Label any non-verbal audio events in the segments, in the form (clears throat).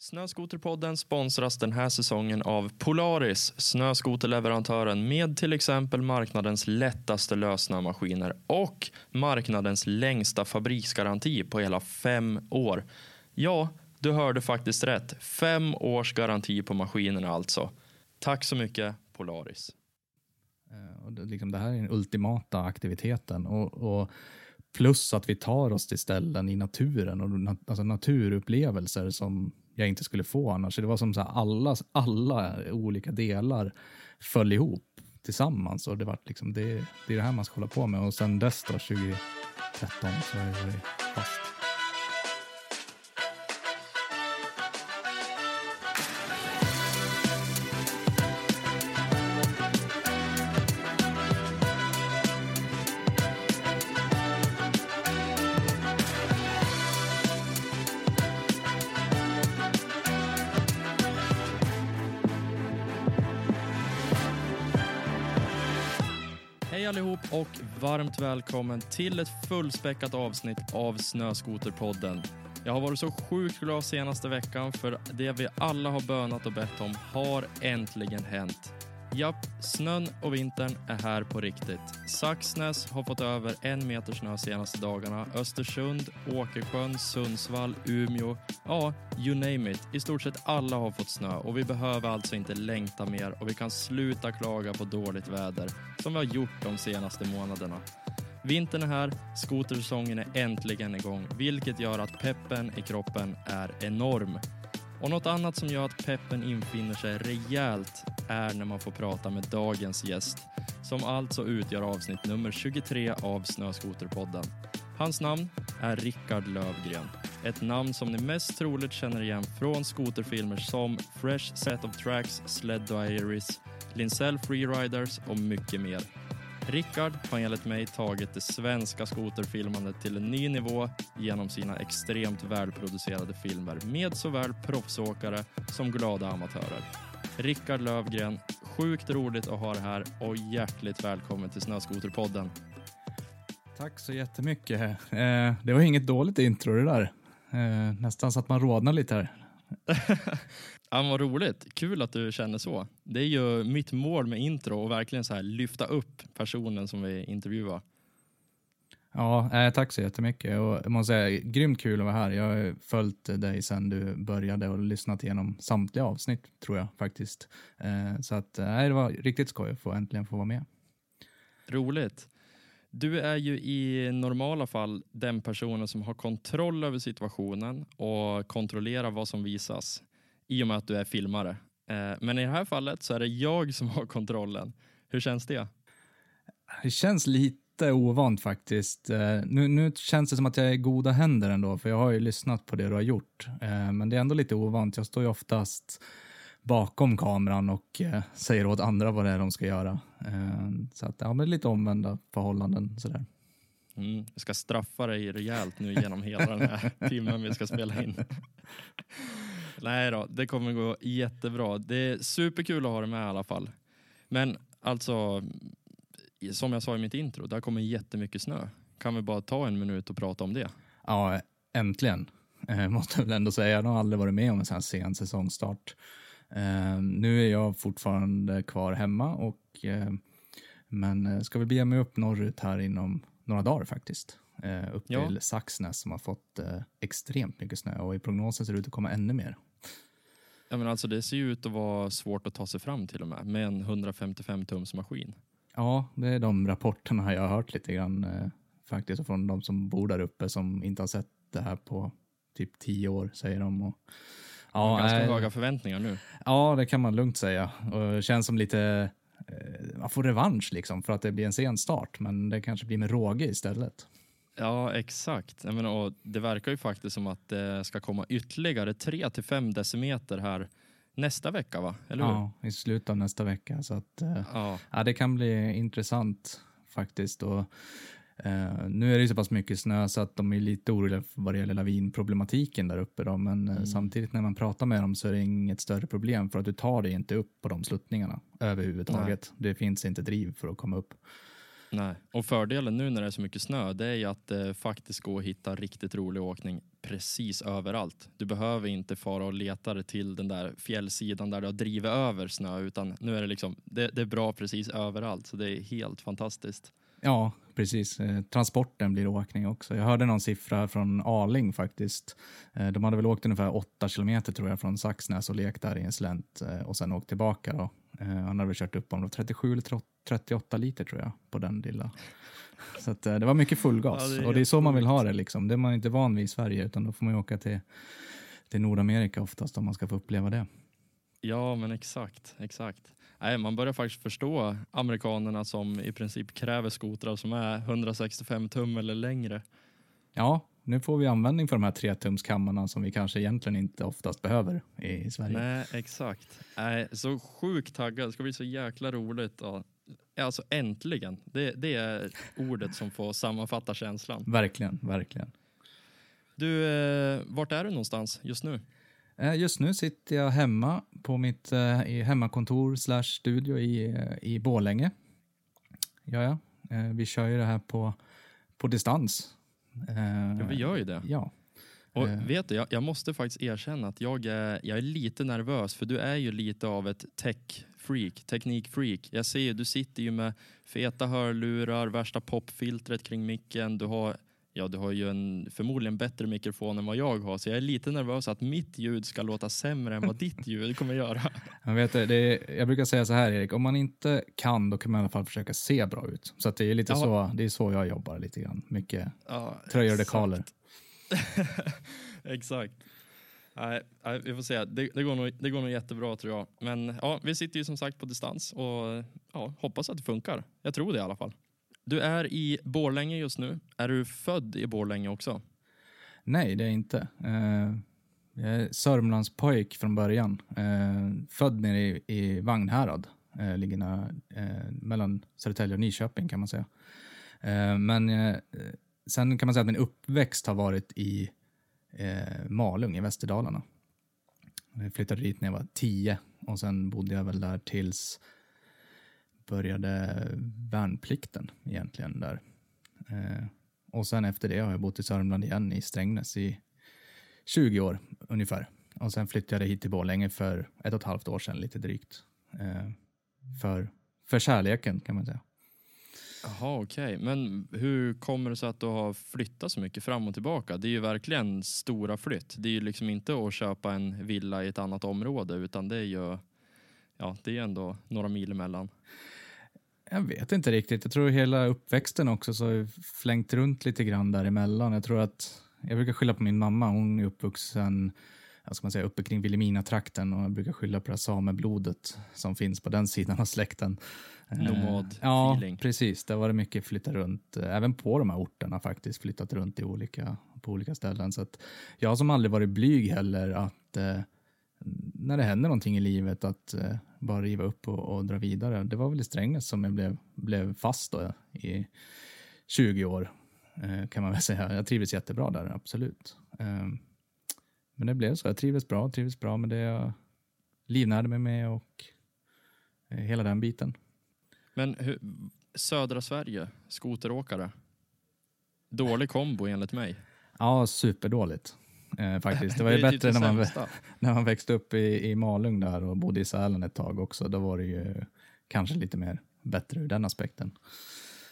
Snöskoterpodden sponsras den här säsongen av Polaris, snöskoterleverantören med till exempel marknadens lättaste lösnömaskiner och marknadens längsta fabriksgaranti på hela fem år. Ja, du hörde faktiskt rätt. Fem års garanti på maskinerna alltså. Tack så mycket Polaris. Eh, och det, liksom, det här är den ultimata aktiviteten. Och, och, plus att vi tar oss till ställen i naturen och alltså naturupplevelser som jag inte skulle få annars. Så det var som så alla, alla olika delar föll ihop tillsammans och det var liksom det, det är det här man ska hålla på med och sen dess då 2013 så har jag varit fast. Varmt välkommen till ett fullspäckat avsnitt av Snöskoterpodden. Jag har varit så sjukt glad senaste veckan för det vi alla har bönat och bett om har äntligen hänt. Japp, snön och vintern är här på riktigt. Saxnäs har fått över en meter snö senaste dagarna. Östersund, Åkersjön, Sundsvall, Umeå. Ja, you name it. I stort sett alla har fått snö och vi behöver alltså inte längta mer och vi kan sluta klaga på dåligt väder som vi har gjort de senaste månaderna. Vintern är här, skotersäsongen är äntligen igång, vilket gör att peppen i kroppen är enorm. Och något annat som gör att peppen infinner sig rejält är när man får prata med dagens gäst, som alltså utgör avsnitt nummer 23 av Snöskoterpodden. Hans namn är Rickard Lövgren. Ett namn som ni mest troligt känner igen från skoterfilmer som Fresh Set of Tracks, Sled Diaries, Linsell Freeriders och mycket mer. Rickard har enligt mig tagit det svenska skoterfilmandet till en ny nivå genom sina extremt välproducerade filmer med såväl proffsåkare som glada amatörer. Rickard Lövgren, sjukt roligt att ha dig här och hjärtligt välkommen till Snöskoterpodden. Tack så jättemycket. Eh, det var inget dåligt intro det där. Eh, nästan så att man rodnar lite här. (laughs) ja, vad roligt. Kul att du känner så. Det är ju mitt mål med intro och verkligen så här lyfta upp personen som vi intervjuar. Ja, eh, tack så jättemycket. Och jag måste säga, grymt kul att vara här. Jag har följt dig sedan du började och lyssnat igenom samtliga avsnitt, tror jag faktiskt. Eh, så att, eh, det var riktigt skoj att få äntligen få vara med. Roligt. Du är ju i normala fall den personen som har kontroll över situationen och kontrollerar vad som visas i och med att du är filmare. Eh, men i det här fallet så är det jag som har kontrollen. Hur känns det? Det känns lite ovant faktiskt. Eh, nu, nu känns det som att jag är i goda händer ändå, för jag har ju lyssnat på det du har gjort. Eh, men det är ändå lite ovant. Jag står ju oftast bakom kameran och säger åt andra vad det är de ska göra. Så att, ja, men lite omvända förhållanden sådär. Mm, jag ska straffa dig rejält nu genom hela den här (laughs) timmen vi ska spela in. Nej då, det kommer gå jättebra. Det är superkul att ha dig med i alla fall. Men alltså, som jag sa i mitt intro, där kommer jättemycket snö. Kan vi bara ta en minut och prata om det? Ja, äntligen. Eh, måste jag väl ändå säga. Jag har aldrig varit med om en sån här sen säsongstart. Eh, nu är jag fortfarande kvar hemma, och, eh, men eh, ska väl bege mig upp norrut här inom några dagar faktiskt. Eh, upp ja. till Saxnäs som har fått eh, extremt mycket snö och i prognosen ser det ut att komma ännu mer. Ja, men alltså det ser ju ut att vara svårt att ta sig fram till och med med en 155 tums maskin. Ja, det är de rapporterna jag har hört lite grann eh, faktiskt från de som bor där uppe som inte har sett det här på typ tio år säger de. Och, ja, ganska äh, höga förväntningar nu. Ja, det kan man lugnt säga. Och det känns som lite, eh, man får revansch liksom för att det blir en sen start, men det kanske blir med råge istället. Ja, exakt. Jag menar, och det verkar ju faktiskt som att det ska komma ytterligare 3 till 5 decimeter här nästa vecka, va? Eller hur? Ja, i slutet av nästa vecka. Så att, eh, ja. ja. det kan bli intressant faktiskt. Och, Uh, nu är det så pass mycket snö så att de är lite oroliga vad det gäller lavinproblematiken där uppe. Då, men mm. samtidigt när man pratar med dem så är det inget större problem för att du tar dig inte upp på de sluttningarna överhuvudtaget. Nej. Det finns inte driv för att komma upp. Nej, och fördelen nu när det är så mycket snö det är ju att det faktiskt går att hitta riktigt rolig åkning precis överallt. Du behöver inte fara och leta dig till den där fjällsidan där du har drivit över snö utan nu är det liksom, det, det är bra precis överallt så det är helt fantastiskt. Ja, precis. Eh, transporten blir åkning också. Jag hörde någon siffra från Arling faktiskt. Eh, de hade väl åkt ungefär 8 kilometer tror jag från Saxnäs och lekt där i en slänt eh, och sen åkt tillbaka. Då. Han hade väl kört upp om 37 eller 38 liter tror jag på den lilla. Så att, det var mycket full gas Ja, det och det är så man vill ha det. Liksom. Det är man inte van vid i Sverige utan då får man åka till, till Nordamerika oftast om man ska få uppleva det. Ja, men exakt, exakt. Nej, man börjar faktiskt förstå amerikanerna som i princip kräver skotrar som är 165 tum eller längre. Ja, nu får vi användning för de här tretumskammarna som vi kanske egentligen inte oftast behöver i, Sverige. Nej, exakt. Nej, så sjukt taggad. Det ska bli så jäkla roligt. Alltså äntligen. Det, det är ordet som får sammanfatta känslan. Verkligen, verkligen. Du, eh, vart är du någonstans just nu? Eh, Just nu sitter jag hemma på mitt eh, hemmakontor slash studio i, eh, i Borlänge. Ja, ja. Vi kör ju det här på, på distans. Ja, vi gör ju det. Ja. Och vet du, jag, jag måste faktiskt erkänna att jag är, jag är lite nervös för du är ju lite av ett tech-freak, teknik-freak. Jag ser ju, du sitter ju med feta hörlurar, värsta popfiltret kring micken. Du har, ja, du har ju en förmodligen bättre mikrofon än vad jag har, så jag är lite nervös att mitt ljud ska låta sämre än vad (laughs) ditt ljud kommer göra. Jag, vet, det, det är, jag brukar säga så här Erik, om man inte kan då kan man i alla fall försöka se bra ut. Så att det är lite Ja. så, det är så jag jobbar lite grann. Mycket Ja, tröjor och dekaler. (laughs) Exakt. Nej, nej, vi får se. Det, det, går nog, det går nog jättebra tror jag. Men ja, vi sitter ju som sagt på distans och ja, hoppas att det funkar. Jag tror det i alla fall. Du är i Borlänge just nu. Är du född i Borlänge också? Nej, det är jag inte. Eh, jag är Sörmlandspojk från början. Eh, född nere i, i Vagnhärad. Eh, ligger nära, eh, mellan Södertälje och Nyköping kan man säga. Eh, men eh, sen kan man säga att min uppväxt har varit i eh, Malung i Västerdalarna. Jag flyttade dit när jag var tio och sen bodde jag väl där tills började värnplikten egentligen där. Eh, och sen efter det har jag bott i Sörmland igen i Strängnäs i 20 år ungefär. Och sen flyttade jag hit till Borlänge för ett och ett halvt år sedan, lite drygt. Eh, för, för kärleken kan man säga. Jaha, okej. Men hur kommer det sig att du har flyttat så mycket fram och tillbaka? Det är ju verkligen stora flytt. Det är ju liksom inte att köpa en villa i ett annat område utan det är ju ja, det är ändå några mil emellan. Jag vet inte riktigt. Jag tror hela uppväxten också så har jag flängt runt lite grann däremellan. Jag tror att, jag brukar skylla på min mamma. Hon är uppvuxen jag ska man säga, uppe kring Vilhelmina-trakten och jag brukar skylla på det här sameblodet som finns på den sidan av släkten. Eh, Ja, Nomad-feeling. precis. Det har varit mycket flytta runt, även på de här orterna faktiskt, flyttat runt i olika, på olika ställen. Så att jag har som aldrig varit blyg heller att eh, när det händer någonting i livet att eh, bara riva upp och, och dra vidare. Det var väl i Strängnäs som jag blev, blev fast då i 20 år eh, kan man väl (laughs) säga. Jag trivdes jättebra där, absolut. Eh, men det blev så. Jag trivdes bra, trivdes bra med det jag livnärde mig med och eh, hela den biten. Men hur, södra Sverige, skoteråkare. Dålig kombo enligt mig. Ja, superdåligt. Eh, faktiskt. Det var ju (laughs) är typ bättre det när man, (laughs) när man växte upp i, i Malung där och bodde i Sälen ett tag också. Då var det ju kanske lite mer bättre ur den aspekten.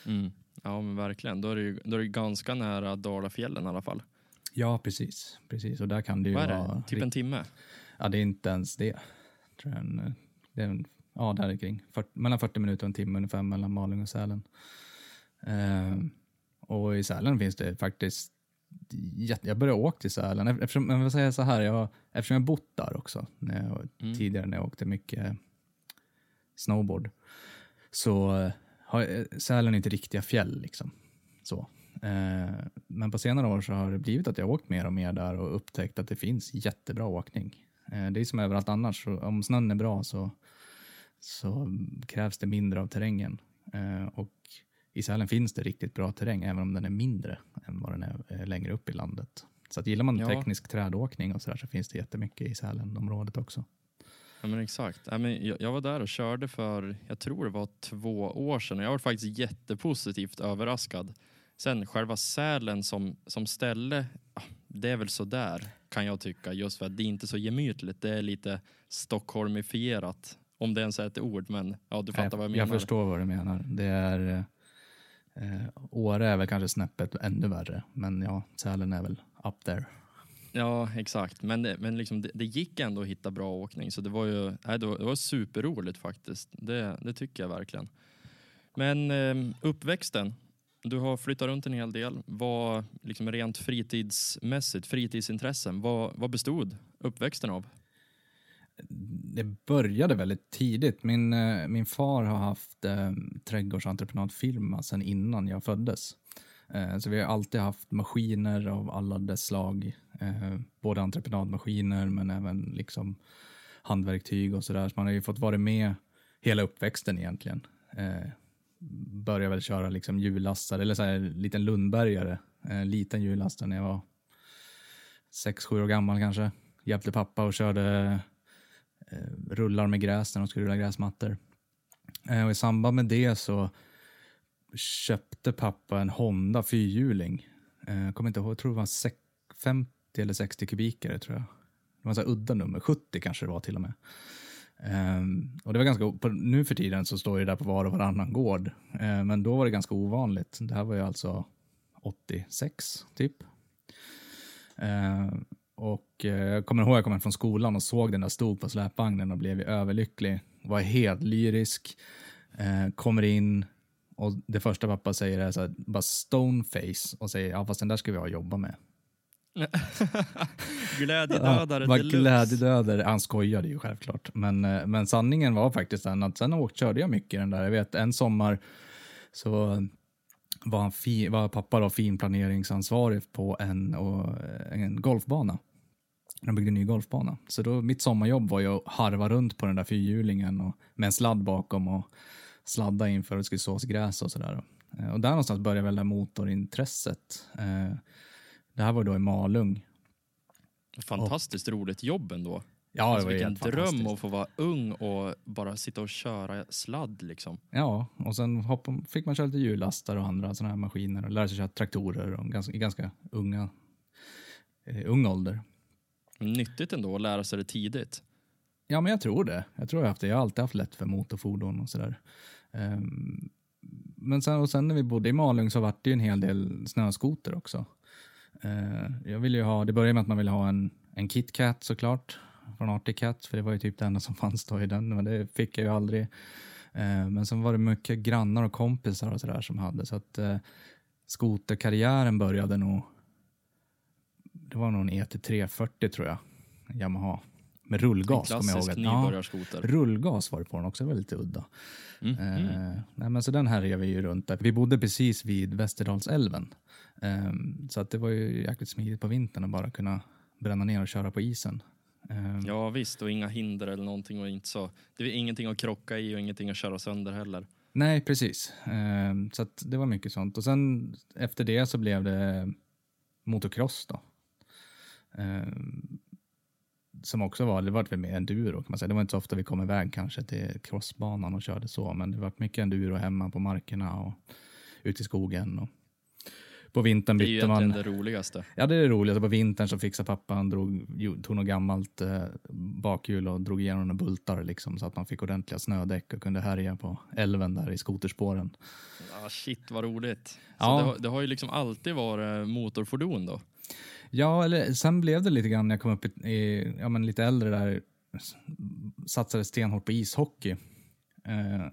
Mm. Ja men verkligen. Då är, det ju, då är det ganska nära Dalafjällen i alla fall. Ja, precis. precis. Och där kan det ju Vad är vara... det? Typ en timme? Ja, det är inte ens det. Tror jag. En, det är en, ja, där kring. 40, mellan 40 minuter och en timme ungefär mellan Malung och Sälen. Eh, och i Sälen finns det faktiskt jag började åka till Sälen, eftersom, jag vill säga så här, jag, eftersom jag bott där också när jag, Mm. tidigare när jag åkte mycket snowboard, så eh, har jag- Sälen inte riktiga fjäll liksom. Så. Eh, men på senare år så har det blivit att jag åkt mer och mer där och upptäckt att det finns jättebra åkning. Eh, det är som överallt annars, om snön är bra så, så krävs det mindre av terrängen. Eh, och i Sälen finns det riktigt bra terräng, även om den är mindre än vad den är eh, längre upp i landet. Så att gillar man Ja. teknisk trädåkning och så där så finns det jättemycket i Sälenområdet också. Ja men exakt. Ja, men jag, jag var där och körde för, jag tror det var två år sedan och jag var faktiskt jättepositivt överraskad. Sen själva Sälen som, som ställe, det är väl så där kan jag tycka. Just för att det är inte så gemytligt. Det är lite stockholmifierat. Om det ens är ett ord, men ja, du fattar vad jag menar. Jag förstår vad du menar. Det är... Eh, Åre är väl kanske snäppet ännu värre, men ja, Sälen är väl up there. Ja, exakt. Men, det, men liksom, det, det, gick ändå att hitta bra åkning, så det var ju nej, det var, det var superroligt faktiskt. Det, det tycker jag verkligen. Men eh, uppväxten, du har flyttat runt en hel del. Vad, liksom rent fritidsmässigt, fritidsintressen, vad, vad bestod uppväxten av? Det började väldigt tidigt. Min, eh, min far har haft eh, trädgårdsentreprenadfirma sedan innan jag föddes. Eh, så vi har alltid haft maskiner av alla dess slag. Eh, både entreprenadmaskiner men även liksom handverktyg och sådär. Så man har ju fått vara med hela uppväxten egentligen. Eh, började väl köra liksom hjullastare, eller så här, liten Lundbergare. Eh, liten hjullastare när jag var sex, sju år gammal kanske. Hjälpte pappa och körde eh, Eh, rullar med gräs när de skulle rulla gräsmattor. Eh, och I samband med det så köpte pappa en Honda fyrhjuling. Eh, jag kommer inte ihåg, jag tror det var 50 eller 60 kubikare tror jag. Det var så udda nummer, 70 kanske det var till och med. Um, och det var ganska, på, nu för tiden så står det där på var och varannan gård. Uh, men då var det ganska ovanligt. Det här var ju alltså 86 typ. Uh, och uh, jag kommer ihåg jag kom från skolan och såg den där stod på släpvagnen och blev överlycklig. Var helt lyrisk. kommer in och det första pappa säger är så här, bara stoneface och säger ja fast den där ska vi ha att jobba med. (laughs) glädjedödare ja, deluxe. Glädjedödare. Han skojade ju självklart. Men, eh, men sanningen var faktiskt den att sen åkte, körde jag mycket den där. Jag vet en sommar så var, han fi, var pappa då finplaneringsansvarig på en, och, en golfbana. De byggde en ny golfbana. Så då, mitt sommarjobb var ju att harva runt på den där fyrhjulingen och, med en sladd bakom och sladda in för att det skulle sås gräs och sådär. Eh, och där någonstans började väl det motorintresset. Eh, det här var då i Malung. Fantastiskt och, roligt jobb ändå. Ja, det alltså, var vilken dröm att få vara ung och bara sitta och köra sladd liksom. Ja, och sen hoppa, fick man köra lite hjullastare och andra sådana här maskiner och lära sig köra traktorer och ganska, i ganska unga, eh, ung ålder. Nyttigt ändå att lära sig det tidigt. Ja, men jag tror det. Jag tror jag haft det. Jag har alltid haft lätt för motorfordon och sådär. Um, men sen, och sen när vi bodde i Malung så var det ju en hel del snöskoter också. Uh, jag ville ju ha, det började med att man ville ha en, en KitKat såklart, från Arctic Cat, för det var ju typ det enda som (laughs) fanns då i den, men det fick jag ju aldrig. Uh, men sen var det mycket grannar och kompisar och sådär som hade, så att uh, skoterkarriären började nog, det var nog en ET340 tror jag, Yamaha. Med rullgas. En klassisk nybörjarskoter. Ja, rullgas var det på den också, det var lite udda. Mm. Mm. nej, men så den härjade vi ju runt där. Vi bodde precis vid Västerdalsälven. Eh, så att det var ju jäkligt smidigt på vintern att bara kunna bränna ner och köra på isen. Eh, ja visst, och inga hinder eller någonting. Och inte så. Det var ingenting att krocka i och ingenting att köra sönder heller. Nej, precis. Ehm, så det var mycket sånt. Och sen efter det så blev det motocross då. Eh, som också var, det var väl mer enduro kan man säga. Det var inte så ofta vi kom iväg kanske till crossbanan och körde så, men det var mycket enduro hemma på markerna och ute i skogen. Och på vintern bytte man... Det är ju egentligen det roligaste. Ja, det är det roligaste. På vintern så fixade pappa, han drog, tog något gammalt eh, bakhjul och drog igenom några bultar liksom, så att man fick ordentliga snödäck och kunde härja på älven där i skoterspåren. Ah, shit vad roligt. Så ja. det, har, det har ju liksom alltid varit motorfordon då? Ja, eller sen blev det lite grann när jag kom upp i, i ja, men lite äldre där, satsade stenhårt på ishockey. Eh,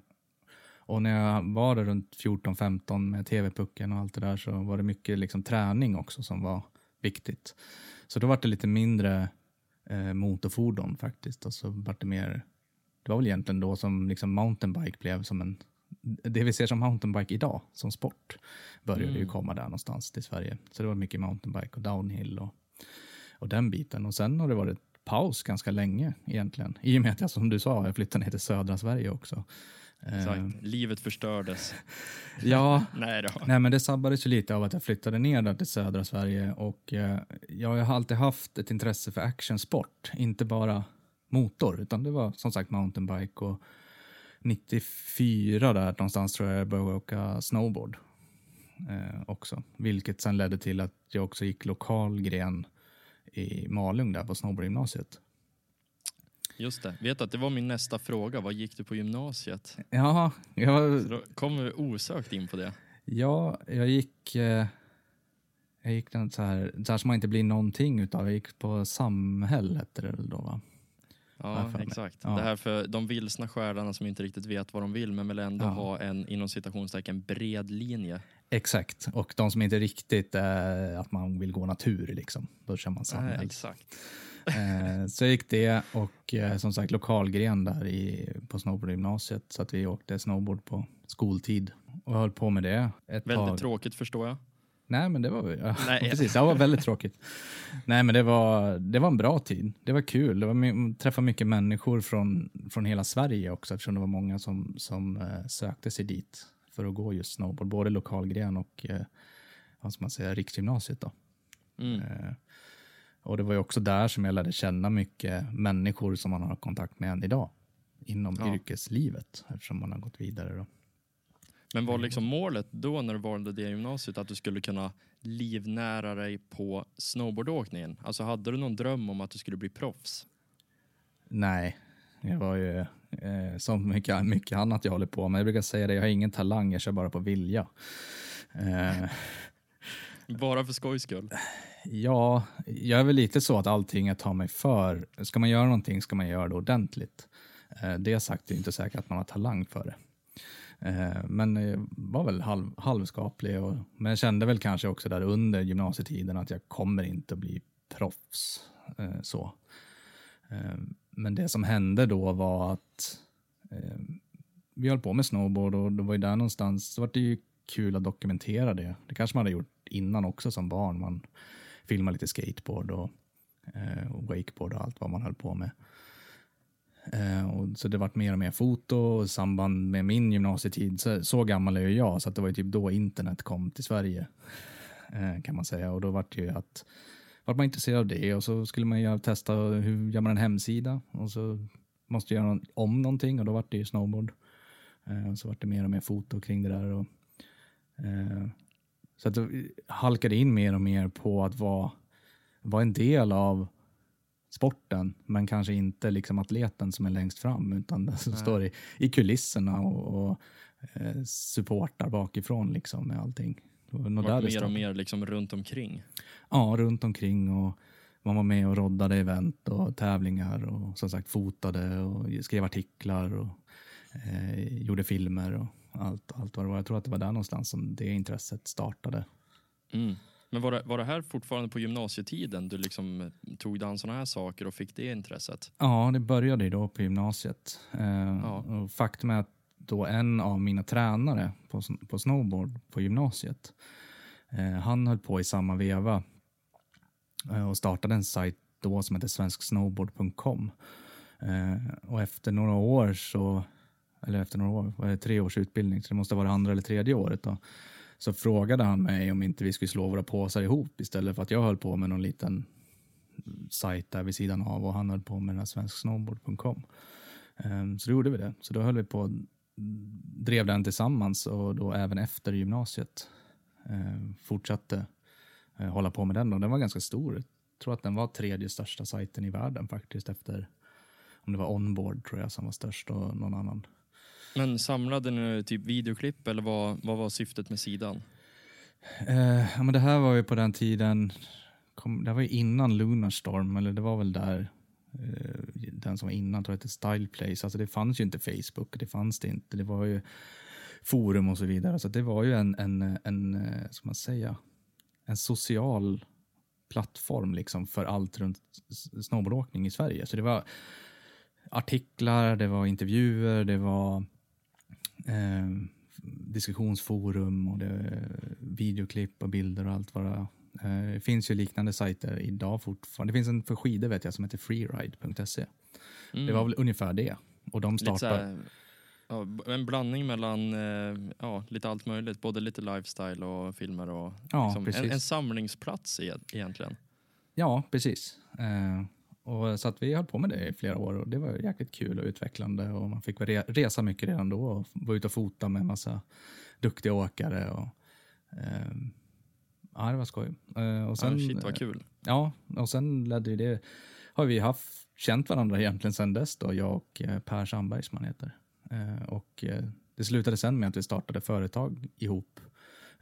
och när jag var där runt 14-15 med tv-pucken och allt det där så var det mycket liksom träning också som var viktigt. Så då var det lite mindre eh, motorfordon faktiskt och så var det mer, det var väl egentligen då som liksom mountainbike blev som en det vi ser som mountainbike idag, som sport, började mm. ju komma där någonstans till Sverige. Så det var mycket mountainbike och downhill och, och den biten. Och sen har det varit paus ganska länge egentligen. I och med att jag som du sa, jag flyttade ner till södra Sverige också. Exakt. Uh, Livet förstördes. (laughs) ja, nej, då. nej men det sabbades ju lite av att jag flyttade ner där till södra Sverige och uh, jag har alltid haft ett intresse för actionsport, inte bara motor, utan det var som sagt mountainbike och 94 där någonstans tror jag jag började åka snowboard. eh, också. Vilket sen ledde till att jag också gick lokal gren i Malung där på snowboardgymnasiet. Just det. Vet att det var min nästa fråga. Vad gick du på gymnasiet? Ja, jag, Så då kommer vi osökt in på det. ja, jag gick... Eh, jag gick den så här, så här som man inte blir någonting utav. Jag gick på Samhäll hette det väl då va? Ja, exakt. Ja. Det här för de vilsna själarna som inte riktigt vet vad de vill men vill ändå Ja. ha en inom citationstecken bred linje. Exakt, och de som inte riktigt är att man vill gå natur liksom. Då kör man Nej, Samhäll. exakt. Eh, så gick det och eh, som sagt lokalgren där i, på snowboardgymnasiet. Så att vi åkte snowboard på skoltid och höll på med det ett Väldigt tag. tråkigt förstår jag. Nej, men det var, ja, (laughs) Nej. precis, det var väldigt tråkigt. Nej, men det var, det var en bra tid. Det var kul. Det var träffa mycket människor från, från hela Sverige också eftersom det var många som, som eh, sökte sig dit för att gå just snowboard. Både lokalgren och eh, vad man säga, riksgymnasiet. Då. Mm. Och det var ju också där som jag lärde känna mycket människor som man har kontakt med än idag. Inom Ja. yrkeslivet eftersom man har gått vidare. Då. Men var liksom målet då när du valde det gymnasiet att du skulle kunna livnära dig på snowboardåkningen? Alltså hade du någon dröm om att du skulle bli proffs? Nej, jag var ju eh, som mycket, mycket annat jag håller på med. Jag brukar säga det, jag har ingen talang, jag kör bara på vilja. Eh, Bara för skojs skull? Ja, jag är väl lite så att allting jag tar mig för, ska man göra någonting ska man göra det ordentligt. Eh, det sagt är inte säkert att man har talang för det. Eh, men jag var väl halv, halvskaplig, och, men jag kände väl kanske också där under gymnasietiden att jag kommer inte att bli proffs. Eh, så. Men det som hände då var att vi höll på med snowboard och det var ju där någonstans, så var det ju kul att dokumentera det. Det kanske man hade gjort innan också som barn. Man Filma lite skateboard och, eh, och wakeboard och allt vad man höll på med. Eh, och så det vart mer och mer foto och i samband med min gymnasietid, så, så gammal är ju jag, så att det var ju typ då internet kom till Sverige. Eh, kan man säga. Och då vart det ju att vart man intresserad av det och så skulle man ju testa hur gör man en hemsida och så måste jag göra om någonting och då vart det ju snowboard. Eh, och så vart det mer och mer foto kring det där. Och, eh, så att det halkade in mer och mer på att vara, vara en del av sporten, men kanske inte liksom atleten som är längst fram, utan den som Nej. står i, i kulisserna och, och eh, supportar bakifrån liksom med allting. Nog där mer och mer liksom runt omkring. Ja, runt omkring och man var med och roddade event och tävlingar och som sagt fotade och skrev artiklar och eh, gjorde filmer och allt, allt vad det var. Jag tror att det var där någonstans som det intresset startade. Mm. Men var det, var det här fortfarande på gymnasietiden du liksom eh, tog dig an sådana här saker och fick det intresset? Ja, det började ju då på gymnasiet. Eh, Ja. faktum är att då en av mina tränare på, på snowboard på gymnasiet, eh, han höll på i samma veva eh, och startade en sajt då som heter svensksnowboard.com. Eh, och efter några år så, eller efter några år, var det tre års utbildning, så det måste vara det andra eller tredje året då, så frågade han mig om inte vi skulle slå våra påsar ihop istället för att jag höll på med någon liten sajt där vid sidan av och han höll på med den här svensksnowboard.com. Um, ehm, så då gjorde vi det. Så då höll vi på och drev den tillsammans och då även efter gymnasiet ehm, fortsatte eh, hålla på med den. Och den var ganska stor. Jag tror att den var tredje största sajten i världen faktiskt efter om det var Onboard tror jag som var störst och någon annan. Men samlade ni typ videoklipp eller vad, vad var syftet med sidan? Eh, ja, men det här var ju på den tiden, kom, det var ju innan Lunarstorm, eller det var väl där, eh, den som var innan tror jag hette Styleplace. Alltså det fanns ju inte Facebook, det fanns det inte. Det var ju forum och så vidare. Så det var ju en, en, en eh, ska man säga, en social plattform liksom för allt runt snowboardåkning i Sverige. Så det var artiklar, det var intervjuer, det var eh, diskussionsforum och det, videoklipp och bilder och allt vad det. Eh, Det finns ju liknande sajter idag fortfarande. Det finns en för skidor vet jag som heter freeride.se. Mm. Det var väl ungefär det. Och de ja, b- en blandning mellan eh, ja, lite allt möjligt, både lite lifestyle och filmer och Ja, liksom, en, en samlingsplats e- egentligen. Ja, precis. Eh, och så att vi höll på med det i flera år och det var jäkligt kul och utvecklande och man fick re- resa mycket redan då och vara ute och fota med en massa duktiga åkare och Eh, ja, det var skoj. Eh, och sen, ah, shit, vad kul. Ja, och sen ledde det, har vi haft, känt varandra egentligen sen dess då, jag och eh, Per Sandberg som han heter. Eh, och eh, det slutade sen med att vi startade företag ihop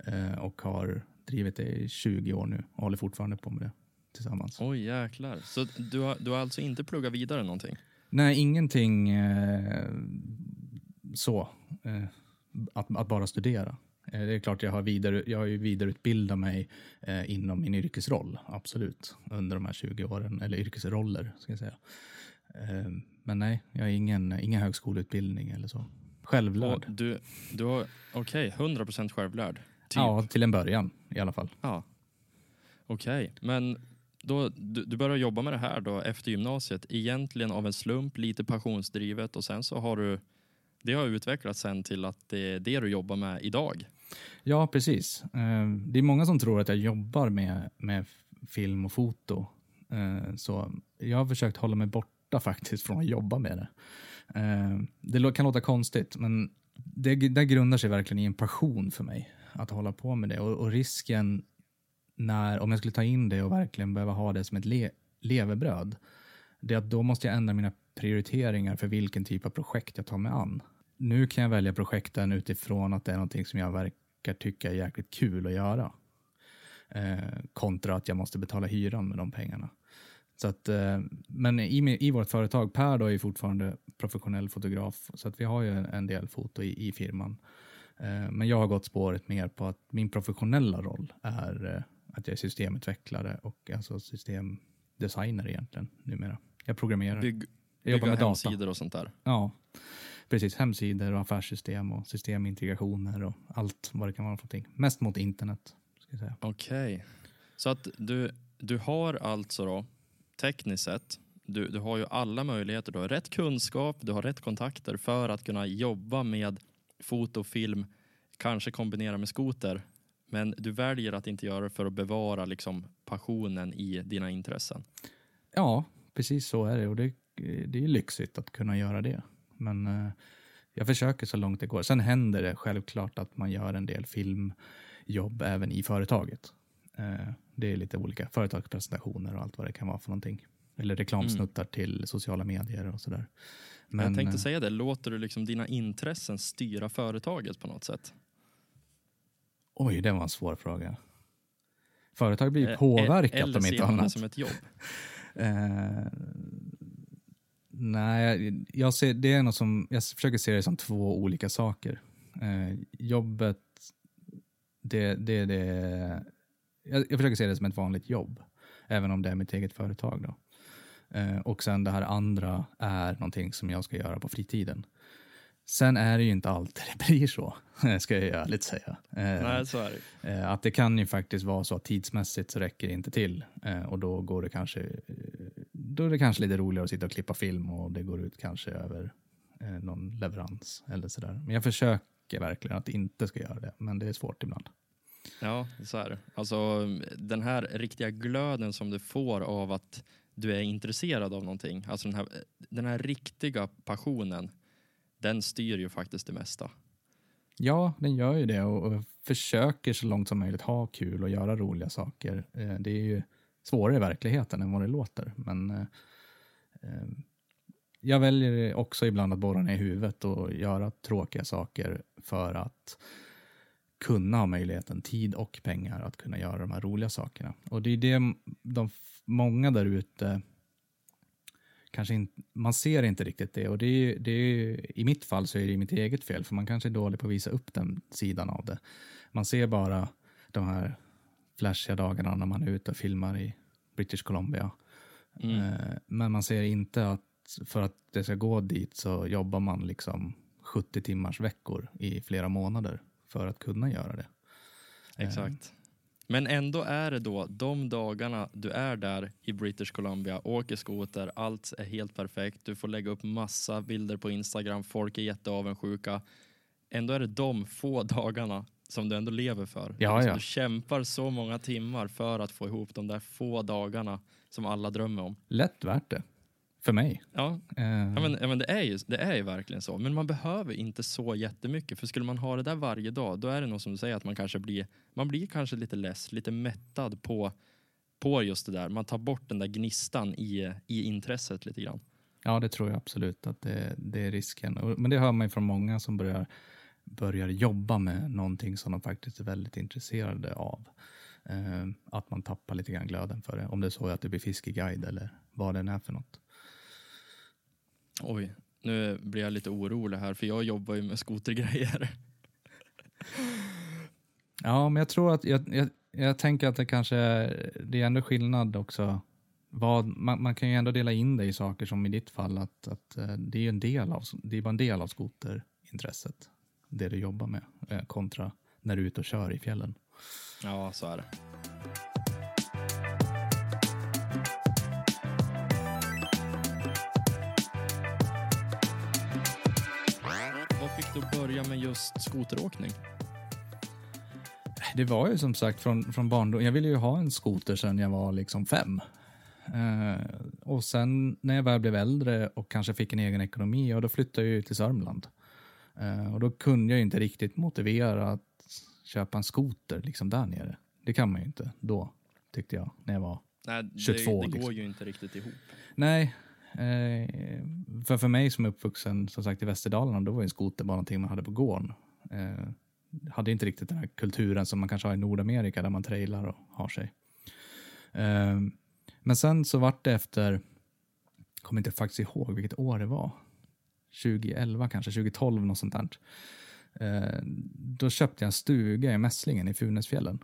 eh, och har drivit det i 20 år nu och håller fortfarande på med det tillsammans. Oj jäklar. Så du har, du har alltså inte pluggat vidare någonting? Nej, ingenting eh, så. Eh, att, att, bara studera. Eh, det är klart, jag har, vidare, jag har ju vidareutbildat mig eh, inom min yrkesroll, absolut, under de här 20 åren, eller yrkesroller, ska jag säga. Eh, men nej, jag har ingen, ingen högskoleutbildning eller så. Självlärd. Och du, du har, okej, okay, 100% självlärd? Typ. Ja, till en början i alla fall. Ja. Okej, okay. men då, du, du börjar jobba med det här då efter gymnasiet, egentligen av en slump, lite passionsdrivet och sen så har du, det har utvecklats sen till att det är det du jobbar med idag. Ja, precis. Eh, det är många som tror att jag jobbar med, med film och foto. Eh, så jag har försökt hålla mig borta faktiskt från att jobba med det. Eh, det kan låta konstigt, men det, det grundar sig verkligen i en passion för mig att hålla på med det. Och, och risken när, om jag skulle ta in det och verkligen behöva ha det som ett le, levebröd, det är att då måste jag ändra mina prioriteringar för vilken typ av projekt jag tar mig an. Nu kan jag välja projekten utifrån att det är någonting som jag verkar tycka är jäkligt kul att göra. Eh, kontra att jag måste betala hyran med de pengarna. Så att, eh, men i, i vårt företag, Per då är fortfarande professionell fotograf, så att vi har ju en del foto i, i firman. Eh, men jag har gått spåret mer på att min professionella roll är eh, att jag är systemutvecklare och alltså systemdesigner egentligen numera. Jag programmerar. Bygg, jag jobbar med hemsidor data. och sånt där? Ja, precis. Hemsidor och affärssystem och systemintegrationer och allt vad det kan vara för någonting. Mest mot internet. Okej. Okay. Så att du, du har alltså då tekniskt sett, du, du har ju alla möjligheter, du har rätt kunskap, du har rätt kontakter för att kunna jobba med foto, film, kanske kombinera med skoter men du väljer att inte göra det för att bevara liksom, passionen i dina intressen. Ja, precis så är det. Och det, det är lyxigt att kunna göra det. Men eh, jag försöker så långt det går. Sen händer det självklart att man gör en del filmjobb även i företaget. Eh, det är lite olika företagspresentationer och allt vad det kan vara för någonting. Eller reklamsnuttar mm. till sociala medier och sådär. Men, jag tänkte eh, säga det, låter du liksom dina intressen styra företaget på något sätt? Oj, det var en svår fråga. Företag blir ju eh, påverkat om inte annat. Som ett jobb? (laughs) eh, nej, jag, ser, det är något som, jag försöker se det som två olika saker. Eh, jobbet, det, det, det jag, jag försöker se det som ett vanligt jobb, även om det är mitt eget företag. Då. Eh, och sen det här andra är någonting som jag ska göra på fritiden. Sen är det ju inte alltid det (laughs) blir så, ska jag ärligt säga. Eh, Nej, så är det. Eh, att det kan ju faktiskt vara så att tidsmässigt så räcker det inte till eh, och då går det kanske, då är det kanske lite roligare att sitta och klippa film och det går ut kanske över någon leverans eller sådär. Men jag försöker verkligen att inte ska göra det, men det är svårt ibland. Ja, så är det. Alltså den här riktiga glöden som du får av att du är intresserad av någonting, alltså den här, den här riktiga passionen den styr ju faktiskt det mesta. Ja, den gör ju det och, och försöker så långt som möjligt ha kul och göra roliga saker. Eh, det är ju svårare i verkligheten än vad det låter, men eh, eh jag väljer också ibland att borra ner i huvudet och göra tråkiga saker för att kunna ha möjligheten, tid och pengar att kunna göra de här roliga sakerna. Och det är det de många där ute kanske inte, man ser inte riktigt det och det är, det är, i mitt fall så är det mitt eget fel för man kanske är dålig på att visa upp den sidan av det. Man ser bara de här flashiga dagarna när man är ute och filmar i British Columbia. Mm. Eh, men man ser inte att för att det ska gå dit så jobbar man liksom 70 timmars veckor i flera månader för att kunna göra det. Exakt. Men ändå är det då de dagarna du är där i British Columbia, åker skoter, allt är helt perfekt. Du får lägga upp massa bilder på Instagram, folk är jätteavundsjuka. Ändå är det de få dagarna som du ändå lever för. Ja, alltså, ja. Du kämpar så många timmar för att få ihop de där få dagarna som alla drömmer om. Lätt värt det. För mig. Ja, Eh, ja, men, ja men det, är ju, det är ju verkligen så. Men man behöver inte så jättemycket. För skulle man ha det där varje dag, då är det nog som du säger att man kanske blir, man blir kanske lite less, lite mättad på, på just det där. Man tar bort den där gnistan i, i intresset lite grann. Ja, det tror jag absolut att det, det är risken. Men det hör man ju från många som börjar, börjar jobba med någonting som de faktiskt är väldigt intresserade av. Eh, att man tappar lite grann glöden för det. Om det är så att det blir fiskeguide eller vad det är för något. Oj, nu blir jag lite orolig här för jag jobbar ju med skotergrejer. Ja, men jag tror att jag, jag, jag tänker att det kanske är, det är ändå skillnad också. Vad, man, man kan ju ändå dela in det i saker som i ditt fall att, att eh, det är en del av, det är bara en del av skoterintresset. Det du jobbar med eh, kontra när du är ute och kör i fjällen. Ja, så är det. Med just skoteråkning? Det var ju som sagt från, från barndom. Jag ville ju ha en skoter sedan jag var liksom fem. Eh, och sen när jag väl blev äldre och kanske fick en egen ekonomi, ja, då flyttade jag ju till Sörmland. Eh, och då kunde jag inte riktigt motivera att köpa en skoter liksom där nere. Det kan man ju inte då, tyckte jag, när jag var Nej, det, 22 det går liksom. ju inte riktigt ihop. Nej, Eh, för för mig som är uppvuxen som sagt i Västerdalarna, då var ju en skoter bara någonting man hade på gården. Eh, hade inte riktigt den här kulturen som man kanske har i Nordamerika där man trailar och har sig. Eh, men sen så vart det efter, kommer inte faktiskt ihåg vilket år det var, 2011 kanske, 2012 något sånt där. Eh, då köpte jag en stuga i Mässlingen i Funäsfjällen.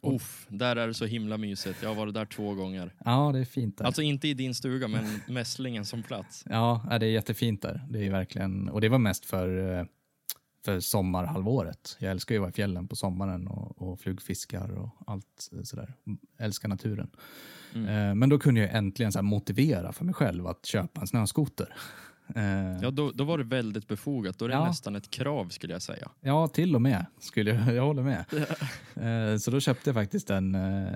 Och, Uff, där är det så himla mysigt. Jag har varit där två gånger. ja, det är fint där. Alltså inte i din stuga, men (laughs) mässlingen som plats. Ja, det är jättefint där. Det är verkligen, och det var mest för, eh, för sommarhalvåret. Jag älskar ju att vara i fjällen på sommaren och, och flugfiskar och allt sådär. Älskar naturen. Mm. Eh, Men då kunde jag äntligen så motivera för mig själv att köpa en snöskoter. Eh, Ja, då, då var det väldigt befogat. Då är det Ja. nästan ett krav skulle jag säga. Ja, till och med. Skulle jag, jag håller med. (laughs) Eh, Så då köpte jag faktiskt en... eh,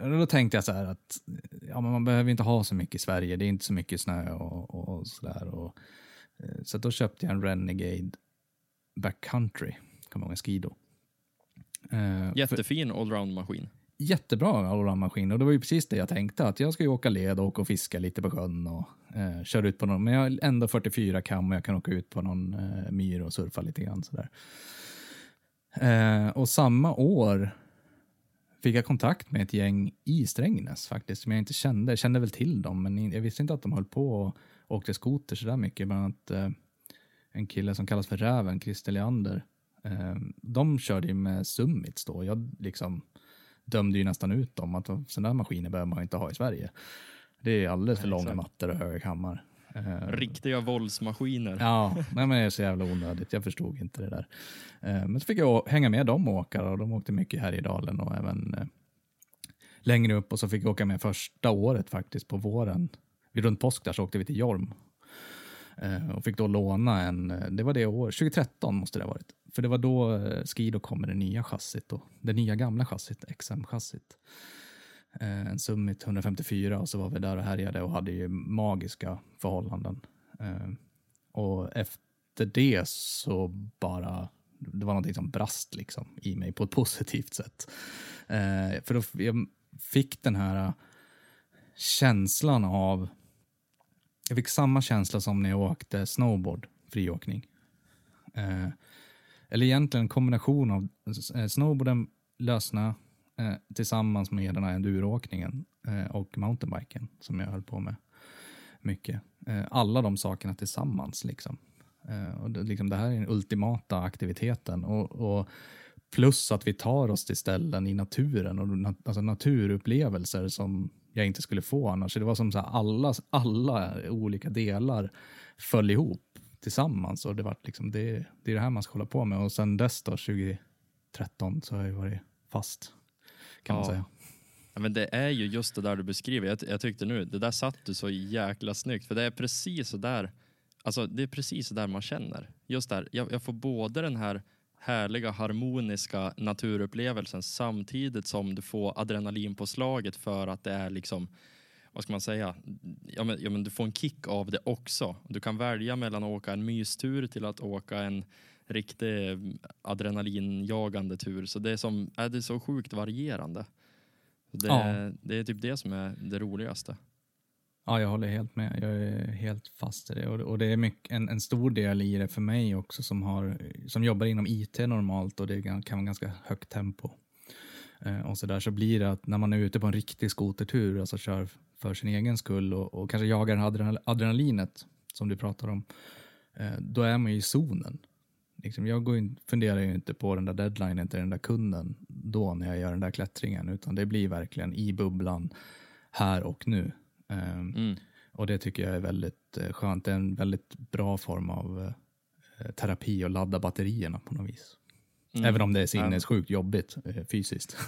och Då tänkte jag så här att ja, men man behöver inte ha så mycket i Sverige. Det är inte så mycket snö och, och, och sådär. Och, eh, så då köpte jag en Renegade Backcountry. Kommer ihåg, en Skido. Jättefin allround-maskin jättebra allround-maskin och det var ju precis det jag tänkte att jag ska ju åka led och åka och fiska lite på sjön och eh, köra ut på någon, men jag har ändå 44 kam och jag kan åka ut på någon eh, myr och surfa lite grann sådär. Eh, och samma år fick jag kontakt med ett gäng i Strängnäs faktiskt som jag inte kände. Jag kände väl till dem men jag visste inte att de höll på och åkte skoter sådär mycket. Bland annat eh, en kille som kallas för Räven, Christer Leander. Eh, de körde ju med Summits då. Jag liksom dömde ju nästan ut dem att sådana där maskiner behöver man inte ha i Sverige. Det är alldeles för Nej, långa mattor och höga kammar. Eh, Riktiga våldsmaskiner. Ja, (laughs) nej, men det är så jävla onödigt. Jag förstod inte det där. Eh, Men så fick jag hänga med dem och åka och de åkte mycket här i dalen och även eh, längre upp och så fick jag åka med första året faktiskt på våren. Vid runt påsk där så åkte vi till Jorm. Och fick då låna en, det var det år, 2013 måste det ha varit. För det var då eh, Skido kom med det nya chassit då. Det nya gamla chassit, XM-chassit. Eh, en Summit 154 och så var vi där och härjade och hade ju magiska förhållanden. Eh, och efter det så bara, det var någonting som brast liksom i mig på ett (laughs) positivt sätt. Eh, för då jag fick den här känslan av, jag fick samma känsla som när jag åkte snowboard, friåkning. Eh, eller egentligen en kombination av eh, snowboarden, lösna eh, tillsammans med den här enduroåkningen eh, och mountainbiken som jag höll på med mycket. Eh, alla de sakerna tillsammans. Liksom. Eh, och det, liksom, det här är den ultimata aktiviteten. Och, och plus att vi tar oss till ställen i naturen och nat alltså naturupplevelser som jag inte skulle få annars. Så det var som så här, alla, alla olika delar föll ihop tillsammans och det var liksom det, det är det här man ska hålla på med. Och sen dess då, 2013, så har jag varit fast kan man Ja. säga. Ja, men det är ju just det där du beskriver. Jag, jag tyckte nu, det där satt du så jäkla snyggt. För det är precis så där, alltså det är precis så där man känner. Just där, jag, jag får både den här härliga harmoniska naturupplevelsen samtidigt som du får adrenalinpåslaget för att det är liksom vad ska man säga, ja men, ja men du får en kick av det också. Du kan välja mellan att åka en mystur till att åka en riktig adrenalinjagande tur. Så det är, som, är det så sjukt varierande. Det, Ja. det är typ det som är det roligaste. Ja, jag håller helt med. Jag är helt fast i det. Och, och det är mycket, en, en stor del i det för mig också som, har, som jobbar inom IT normalt och det kan kan vara ganska högt tempo. Eh, och så där så blir det att när man är ute på en riktig skotertur, alltså kör för sin egen skull och, och kanske jagar adrenal, adrenalinet som du pratar om, eh, då är man ju i zonen. Liksom, jag går in, funderar ju inte på den där deadlinen till den där kunden då när jag gör den där klättringen, utan det blir verkligen i bubblan här och nu. Ehm, Mm. och det tycker jag är väldigt eh, skönt. Det är en väldigt bra form av eh, terapi att ladda batterierna på något vis. Mm. Även om det är sinnessjukt jobbigt eh, fysiskt. (laughs)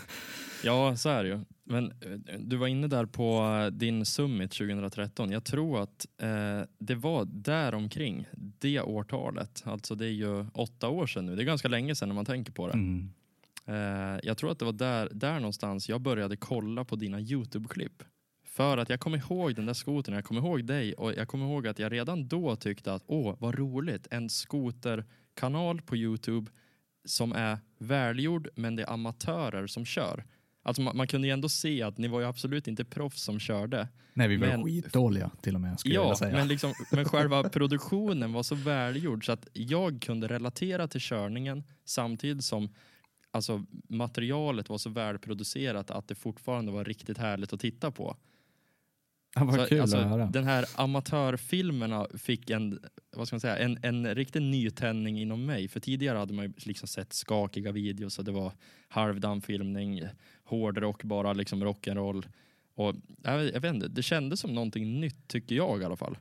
Ja, så är det ju. Men eh, du var inne där på eh, din summit 2013. Jag tror att eh, det var där omkring det årtalet. Alltså det är ju åtta år sedan nu. Det är ganska länge sedan när man tänker på det. Mm. Eh, jag tror att det var där, där någonstans jag började kolla på dina YouTube-klipp. För att jag kommer ihåg den där skotern, jag kommer ihåg dig och jag kommer ihåg att jag redan då tyckte att åh, vad roligt, en skoterkanal på YouTube som är välgjord men det är amatörer som kör. Alltså man, man kunde ju ändå se att ni var ju absolut inte proffs som körde. Nej, vi var Men- skitdåliga till och med, skulle jag Ja, vilja säga. men, liksom, men (laughs) själva produktionen var så välgjord så att jag kunde relatera till körningen samtidigt som alltså, materialet var så välproducerat att det fortfarande var riktigt härligt att titta på. Ja, vad så, kul alltså, att höra. Den här amatörfilmerna fick en, vad ska man säga, en, en riktig nytändning inom mig. För tidigare hade man ju liksom sett skakiga videos och det var halvdan filmning, hårdrock, bara liksom rock'n'roll. Och jag, vet- inte, det kändes som någonting nytt tycker jag i alla fall.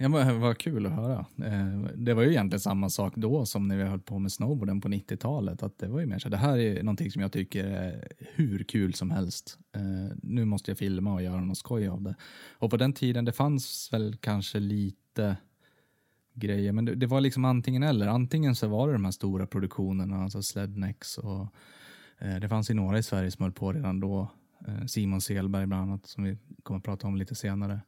Ja, men, eh, vad kul att höra. Eh, det var ju egentligen samma sak då som när vi höll på med snowboarden på 90-talet. Att det var ju mer så det här är någonting som jag tycker är hur kul som helst. Eh, nu måste jag filma och göra något skoj av det. Och på den tiden, det fanns väl kanske lite grejer, men det, det var liksom antingen eller. Antingen så var det de här stora produktionerna, alltså Slednex och det fanns ju några i Sverige som höll på redan då. Simon Selberg bland annat, som vi kommer att prata om lite senare.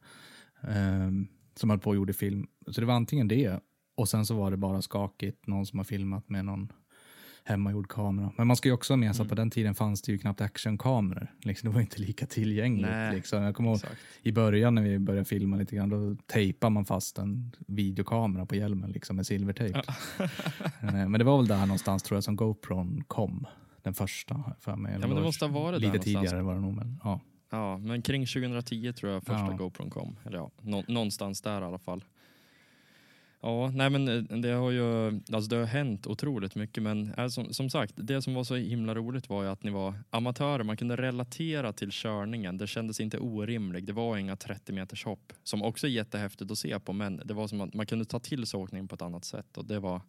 Ehm, som höll på och gjorde film. Så det var antingen det och sen så var det bara skakigt, någon som har filmat med någon hemmagjord kamera. Men man ska ju också ha med sig att på den tiden fanns det ju knappt actionkameror. Liksom, det var inte lika tillgängligt. Nej, Liksom. Jag kommer ihåg i början när vi började filma lite grann, då tejpade man fast en videokamera på hjälmen liksom, med silvertejp. (laughs) Eh, men det var väl där någonstans tror jag som GoPron kom. Den första för mig. Ja, men det måste ha varit Lite tidigare var det nog, men ja. Ja, men kring 2010 tror jag första Ja. GoPron kom. Eller ja, nå- någonstans där i alla fall. Ja, nej men eh, det har ju alltså det har hänt otroligt mycket men eh, som, som sagt, det som var så himla roligt var ju att ni var amatörer. Man kunde relatera till körningen. Det kändes inte orimligt. Det var inga 30 meters hopp som också är jättehäftigt att se på men det var som att man kunde ta till sig åkningen på ett annat sätt och det var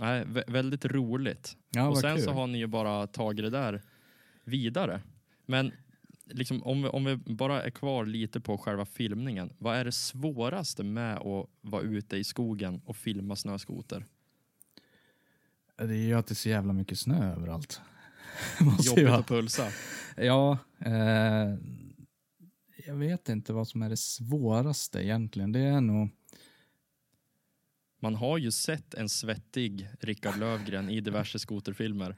nej, vä- väldigt roligt. Ja, och sen kul. så har ni ju bara tagit det där vidare. Men liksom, om, vi, om vi bara är kvar lite på själva filmningen. Vad är det svåraste med att vara ute i skogen och filma snöskoter? Det är ju att det är så jävla mycket snö överallt. (laughs) Jobbigt att pulsa. Ja, eh, jag vet inte vad som är det svåraste egentligen. Det är nog... Man har ju sett en svettig Rickard Lövgren i diverse skoterfilmer.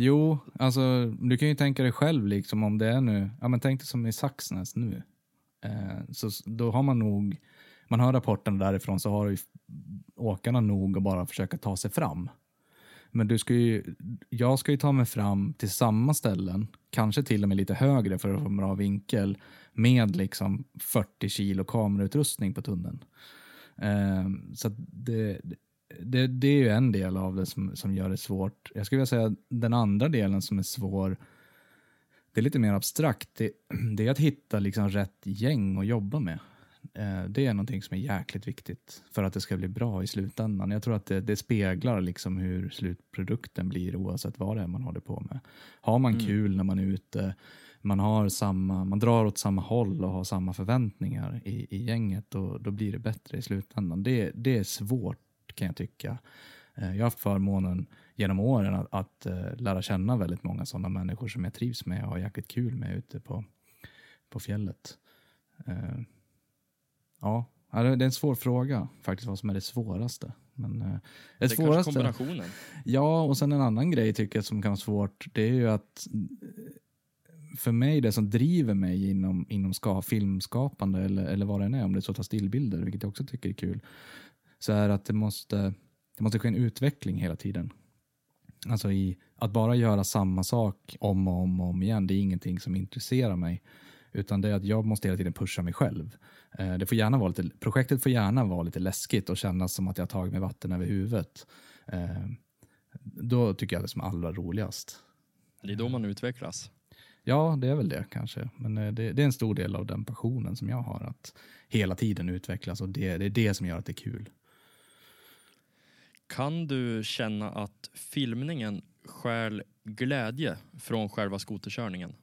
Jo, alltså du kan ju tänka dig själv liksom om det är nu, ja men tänk dig som i Saxnäs nu. Eh, så då har man nog, man hör rapporten därifrån så har ju åkarna nog att bara försöka ta sig fram. Men du ska ju, jag ska ju ta mig fram till samma ställen, kanske till och med lite högre för att få en bra vinkel, med liksom 40 kilo kamerautrustning på tunneln. Eh, så att det, det, det är ju en del av det som, som gör det svårt. Jag skulle vilja säga den andra delen som är svår, det är lite mer abstrakt. Det, det är att hitta liksom rätt gäng att jobba med. Eh, Det är någonting som är jäkligt viktigt för att det ska bli bra i slutändan. Jag tror att det, det speglar liksom hur slutprodukten blir oavsett vad det är man håller på med. Har man kul när man är ute, man, har samma, man drar åt samma håll och har samma förväntningar i, i gänget, då, då blir det bättre i slutändan. Det, det är svårt kan jag tycka. Eh, Jag har haft förmånen genom åren att, att eh, lära känna väldigt många sådana människor som jag trivs med och har jäkligt kul med ute på, på fjället. Eh, ja, det är en svår fråga faktiskt vad som är det svåraste. Men, det, Det svåraste, kombinationen. ja, och sen en annan grej tycker jag som kan vara svårt, det är ju att för mig, det som driver mig inom, inom ska, filmskapande eller, eller vad det än är, om det är så att ta stillbilder, vilket jag också tycker är kul, så är att det måste, det måste ske en utveckling hela tiden. Alltså i att bara göra samma sak om och om och om igen, det är ingenting som intresserar mig. Utan det är att jag måste hela tiden pusha mig själv. Eh, Det får gärna vara lite, projektet får gärna vara lite läskigt och kännas som att jag har tagit mig vatten över huvudet. Eh, Då tycker jag det är som allra roligast. Det är då man utvecklas. Ja, det är väl det kanske. Men eh, det, det är en stor del av den passionen som jag har. Att hela tiden utvecklas och det, det är det som gör att det är kul. Kan du känna att filmningen stjäl glädje från själva skoterkörningen?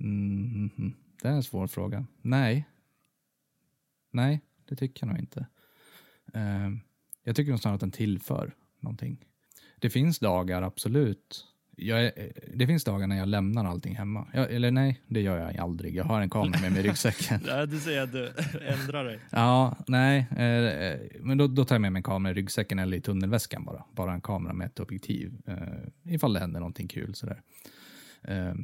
Mm, det är en svår fråga. Nej. Nej, det tycker jag nog inte. Eh, jag tycker nog snarare att den tillför någonting. Det finns dagar, absolut. Jag det finns dagar när jag lämnar allting hemma. Jag, eller nej, det gör jag aldrig. Jag har en kamera med mig i ryggsäcken. (laughs) Nej, du säger att du ändrar dig. (laughs) Ja, nej. Eh, men då, då tar jag med mig en kamera i ryggsäcken eller i tunnelväskan bara. Bara en kamera med ett objektiv. Eh, ifall det händer någonting kul sådär. Eh,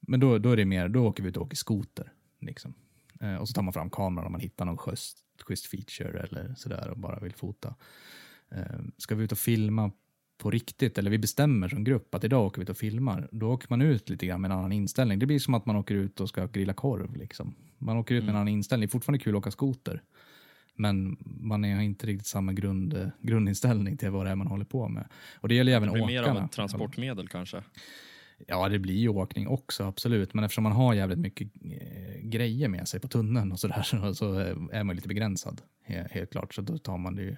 men då, då är det mer, då åker vi ut och åker skoter. Liksom. Eh, och så tar man fram kameran om man hittar någon schysst, schysst feature eller sådär och bara vill fota. Eh, ska vi ut och filma på riktigt, eller vi bestämmer som grupp att idag åker vi ut och filmar, då åker man ut lite grann med en annan inställning. Det blir som att man åker ut och ska grilla korv. Liksom. Man åker ut med en annan inställning. Det är fortfarande kul att åka skoter. Men man har inte riktigt samma grund, grundinställning till vad det är man håller på med. Och det gäller även Det blir mer åkarna. av ett transportmedel kanske. Ja, det blir ju åkning också, absolut. Men eftersom man har jävligt mycket eh, grejer med sig på tunneln och sådär (laughs) så, så är man lite begränsad. He, helt klart, så då tar man det ju eh,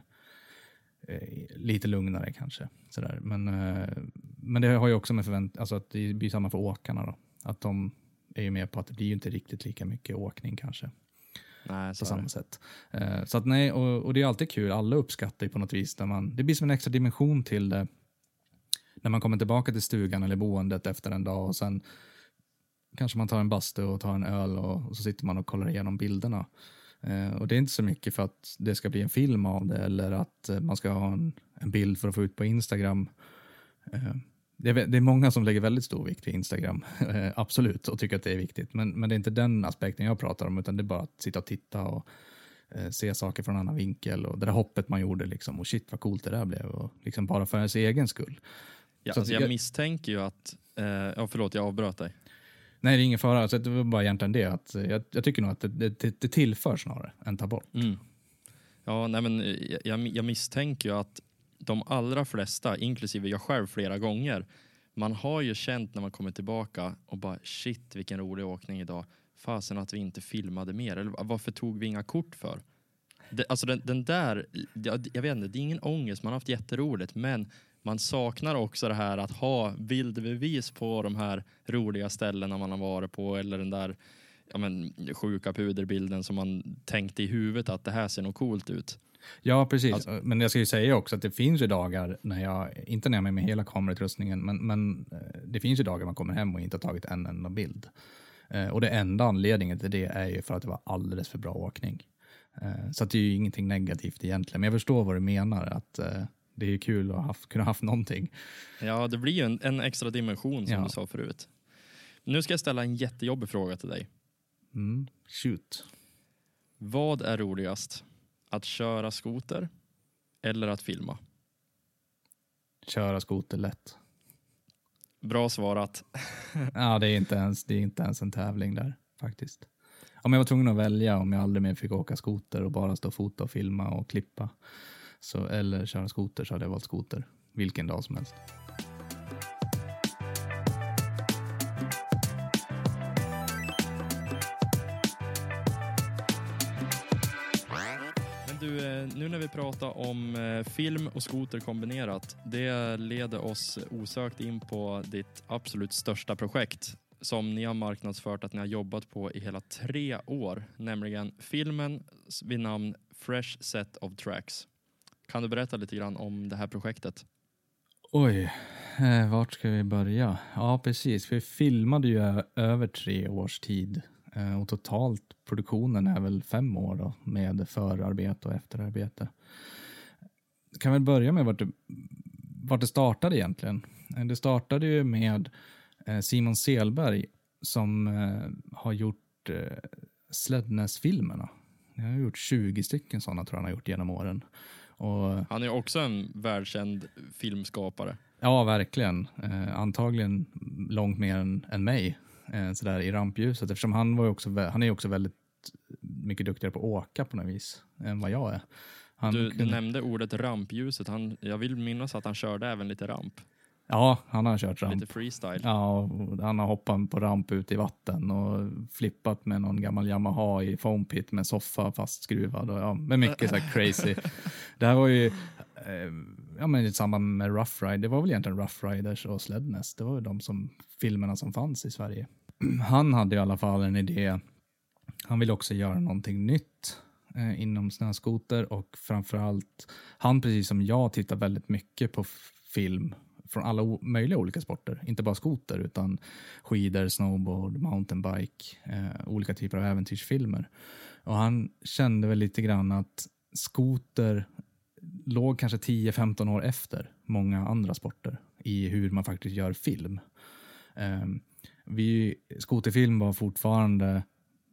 lite lugnare kanske. Sådär. Men, eh, men det har ju också med förvänt alltså att det blir samma för åkarna då. Att de är ju med på att det blir ju inte riktigt lika mycket åkning kanske Nej, på samma det. sätt. Eh, så att nej, och, och det är alltid kul. Alla uppskattar ju på något vis. Där man, det blir som en extra dimension till det. När man kommer tillbaka till stugan eller boendet efter en dag och sen kanske man tar en bastu och tar en öl och, och så sitter man och kollar igenom bilderna. Eh, och det är inte så mycket för att det ska bli en film av det eller att eh, man ska ha en, en bild för att få ut på Instagram. Eh, det, är, det är många som lägger väldigt stor vikt vid Instagram, (laughs) absolut, och tycker att det är viktigt. Men, men det är inte den aspekten jag pratar om, utan det är bara att sitta och titta och se saker från en annan vinkel och det där hoppet man gjorde liksom, och shit vad coolt det där blev, och liksom bara för ens egen skull. Ja, Så alltså jag jag- misstänker ju att... Eh, ja, förlåt, jag avbröt dig. Nej, det är ingen fara. Så det var bara egentligen det. Att, eh, jag, jag tycker nog att det, det, det tillför snarare än tar bort. Mm. Ja, nej, men eh, jag, jag misstänker ju att de allra flesta, inklusive jag själv flera gånger, man har ju känt när man kommer tillbaka och bara shit vilken rolig åkning idag. Fasen att vi inte filmade mer. Eller varför tog vi inga kort för? Det, alltså den, den där, jag, jag vet inte, det är ingen ångest, man har haft jätteroligt men man saknar också det här att ha bildbevis på de här roliga ställena man har varit på eller den där ja, men, sjuka puderbilden som man tänkte i huvudet att det här ser nog coolt ut. Ja, precis. Alltså- men jag ska ju säga också att det finns ju dagar när jag, inte när jag är med med hela kamerautrustningen, men, men eh, det finns ju dagar man kommer hem och inte har tagit en enda bild. Eh, och det enda anledningen till det är ju för att det var alldeles för bra åkning. Eh, så att det är ju ingenting negativt egentligen, men jag förstår vad du menar, att det är ju kul att ha haft, kunna haft någonting. Ja, det blir ju en, en extra dimension som Ja. du sa förut. Nu ska jag ställa en jättejobbig fråga till dig. Mm. Shoot. Vad är roligast? Att köra skoter eller att filma? Köra skoter lätt. Bra svarat. (laughs) Ja, det är, inte ens, det är inte ens en tävling där faktiskt. Om jag var tvungen att välja om jag aldrig mer fick åka skoter och bara stå och fota och filma och klippa så, eller köra skoter så hade jag valt skoter vilken dag som helst. Du, eh, nu när vi pratar om eh, film och skoter kombinerat, det leder oss osökt in på ditt absolut största projekt som ni har marknadsfört att ni har jobbat på i hela tre år, nämligen filmen vid namn Fresh Set of Tracks. Kan du berätta lite grann om det här projektet? Oj, eh, vart ska vi börja? Ja, precis. Vi filmade ju över tre års tid. Eh, och totalt produktionen är väl fem år då, med förarbete och efterarbete. Kan väl börja med vart det, vart det startade egentligen. Eh, det startade ju med eh, Simon Selberg som eh, har gjort eh, Slednäs-filmerna. Han har gjort 20 stycken sådana tror jag han har gjort genom åren. Och, han är också en världskänd filmskapare. Ja, verkligen. Eh, antagligen långt mer än, än mig eh, sådär i rampljuset eftersom han, var också, han är också väldigt mycket duktigare på att åka på något vis än vad jag är. Du, kunde... du, nämnde ordet rampljuset. Han, jag vill minnas att han körde även lite ramp. Ja, han har kört ramp. Lite freestyle. Ja, han har hoppat på ramp ut i vatten och flippat med någon gammal Yamaha i foam pit med soffa fastskruvad och ja, med mycket så här crazy. det här var ju eh, ja, men i samband med Rough Ride. Det var väl egentligen Rough Riders och Sledness. Det var ju de som, filmerna som fanns i Sverige. (clears throat) Han hade i alla fall en idé. Han ville också göra någonting nytt eh, inom snöskoter och framförallt han precis som jag tittar väldigt mycket på film från alla möjliga olika sporter. Inte bara skoter utan skidor, snowboard, mountainbike, eh, olika typer av äventyrsfilmer. Och han kände väl lite grann att skoter låg kanske 10-15 år efter många andra sporter i hur man faktiskt gör film. Eh, vi, skoterfilm var fortfarande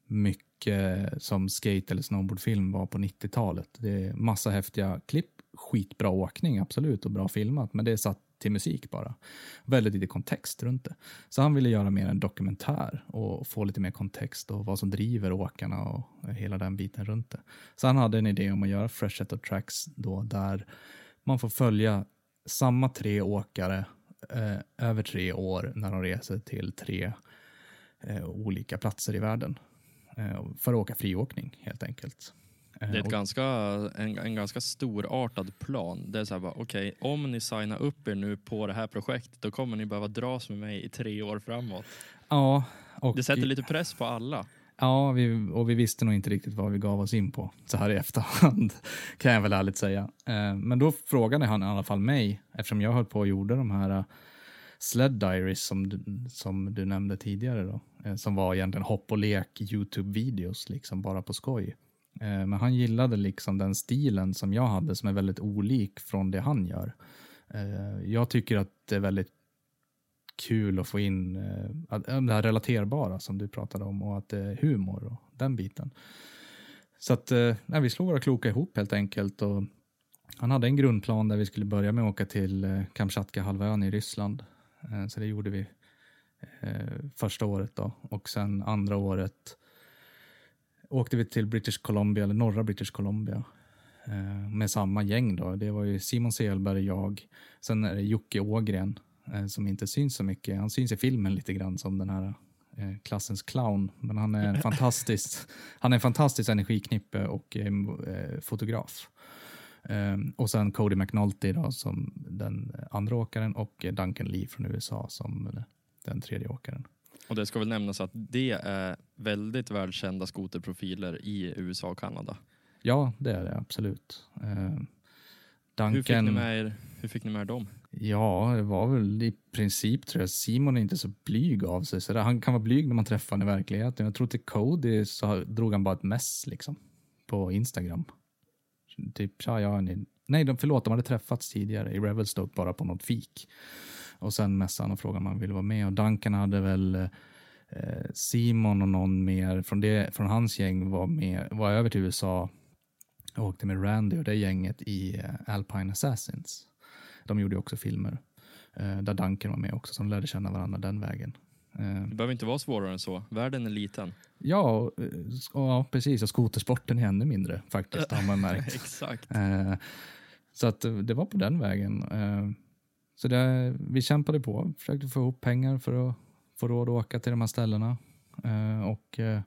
mycket som skate eller snowboardfilm var på 90-talet. Det är massa häftiga klipp, skitbra åkning absolut och bra filmat, men det satt till musik bara. Väldigt lite kontext runt det. Så han ville göra mer en dokumentär och få lite mer kontext och vad som driver åkarna och hela den biten runt det. Så han hade en idé om att göra Fresh Set of Tracks då där man får följa samma tre åkare eh, över tre år när de reser till tre eh, olika platser i världen. Eh, för att åka friåkning helt enkelt. Det är ett ganska, en, en ganska storartad plan. Det är så här bara, okej, okay, om ni signar upp er nu på det här projektet, då kommer ni behöva dras med mig i tre år framåt. Ja. Och det sätter lite press på alla. Ja, vi, och vi visste nog inte riktigt vad vi gav oss in på så här i efterhand, (laughs) kan jag väl ärligt säga. Eh, men då frågade han i alla fall mig, eftersom jag höll på och gjorde de här eh, Sled Diaries som du, som du nämnde tidigare då, eh, som var egentligen hopp och lek Youtube-videos, liksom bara på skoj. Eh, men han gillade liksom den stilen som jag hade som är väldigt olik från det han gör. Eh, jag tycker att det är väldigt kul att få in eh, det här relaterbara som du pratade om och att det är humor och den biten. Så att nej, vi slog våra kloka ihop helt enkelt. Och han hade en grundplan där vi skulle börja med att åka till Kamchatka-halvön i Ryssland. Så det gjorde vi första året då. Och sen andra året åkte vi till British Columbia, eller norra British Columbia. Eh, med samma gäng då. Det var ju Simon Selberg, jag. Sen är det Jocke Ågren eh, som inte syns så mycket. Han syns i filmen lite grann som den här eh, klassens clown. Men han är en (laughs) fantastisk, han är en fantastisk energiknippe och fotograf. Um, och sen Cody McNulty då, som den andra åkaren och Duncan Lee från USA som den tredje åkaren. Och det ska väl nämnas att det är väldigt välkända skoterprofiler i USA och Kanada. Ja, det är det absolut. Eh, Duncan, hur, fick ni med er, hur fick ni med er dem? Ja, det var väl i princip tror jag. Simon är inte så blyg av sig. Så där. Han kan vara blyg när man träffar honom i verkligheten. Jag tror till Cody så drog han bara ett mess liksom på Instagram. Typ, ja, ja, ni, nej, de, förlåt, de hade träffats tidigare i Revelstoke bara på något fik. Och sen mässade han och frågade om han ville vara med. Och Duncan hade väl eh, Simon och någon mer från, det, från hans gäng var, med, var över till USA och åkte med Randy och det gänget i eh, Alpine Assassins. De gjorde också filmer eh, där Duncan var med också, som lärde känna varandra den vägen. Eh, det behöver inte vara svårare än så. Världen är liten. Ja, och, ja precis. Och skotersporten är ännu mindre faktiskt, har man märkt. (laughs) Exakt. Så att det var på den vägen. Så det, vi kämpade på, försökte få ihop pengar för att få råd att åka till de här ställena. Eh, och eh,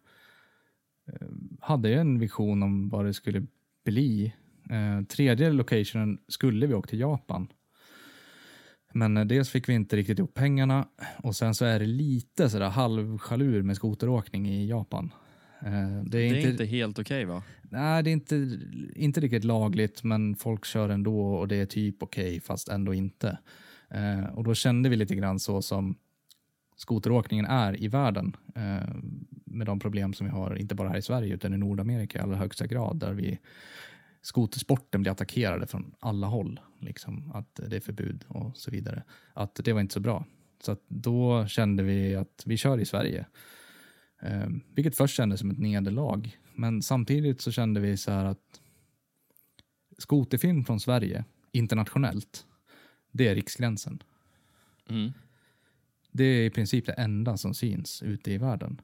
hade en vision om vad det skulle bli. Eh, tredje locationen skulle vi åka till Japan. Men eh, dels fick vi inte riktigt ihop pengarna och sen så är det lite sådär halvchalur med skoteråkning i Japan. Eh, det är, det är inte, inte, helt okej okay, va? Nej, det är inte, inte riktigt lagligt, men folk kör ändå och det är typ okej, okay, fast ändå inte. Eh, och då kände vi lite grann så som skoteråkningen är i världen. Eh, med de problem som vi har, inte bara här i Sverige utan i Nordamerika i allra högsta grad, där vi skotersporten blir attackerade från alla håll, liksom, att det är förbud och så vidare. Att det var inte så bra. Så då kände vi att vi kör i Sverige. Eh, vilket först kändes som ett nederlag, men samtidigt så kände vi så här att skoterfilm från Sverige, internationellt, det är riksgränsen. Mm. Det är i princip det enda som syns ute i världen.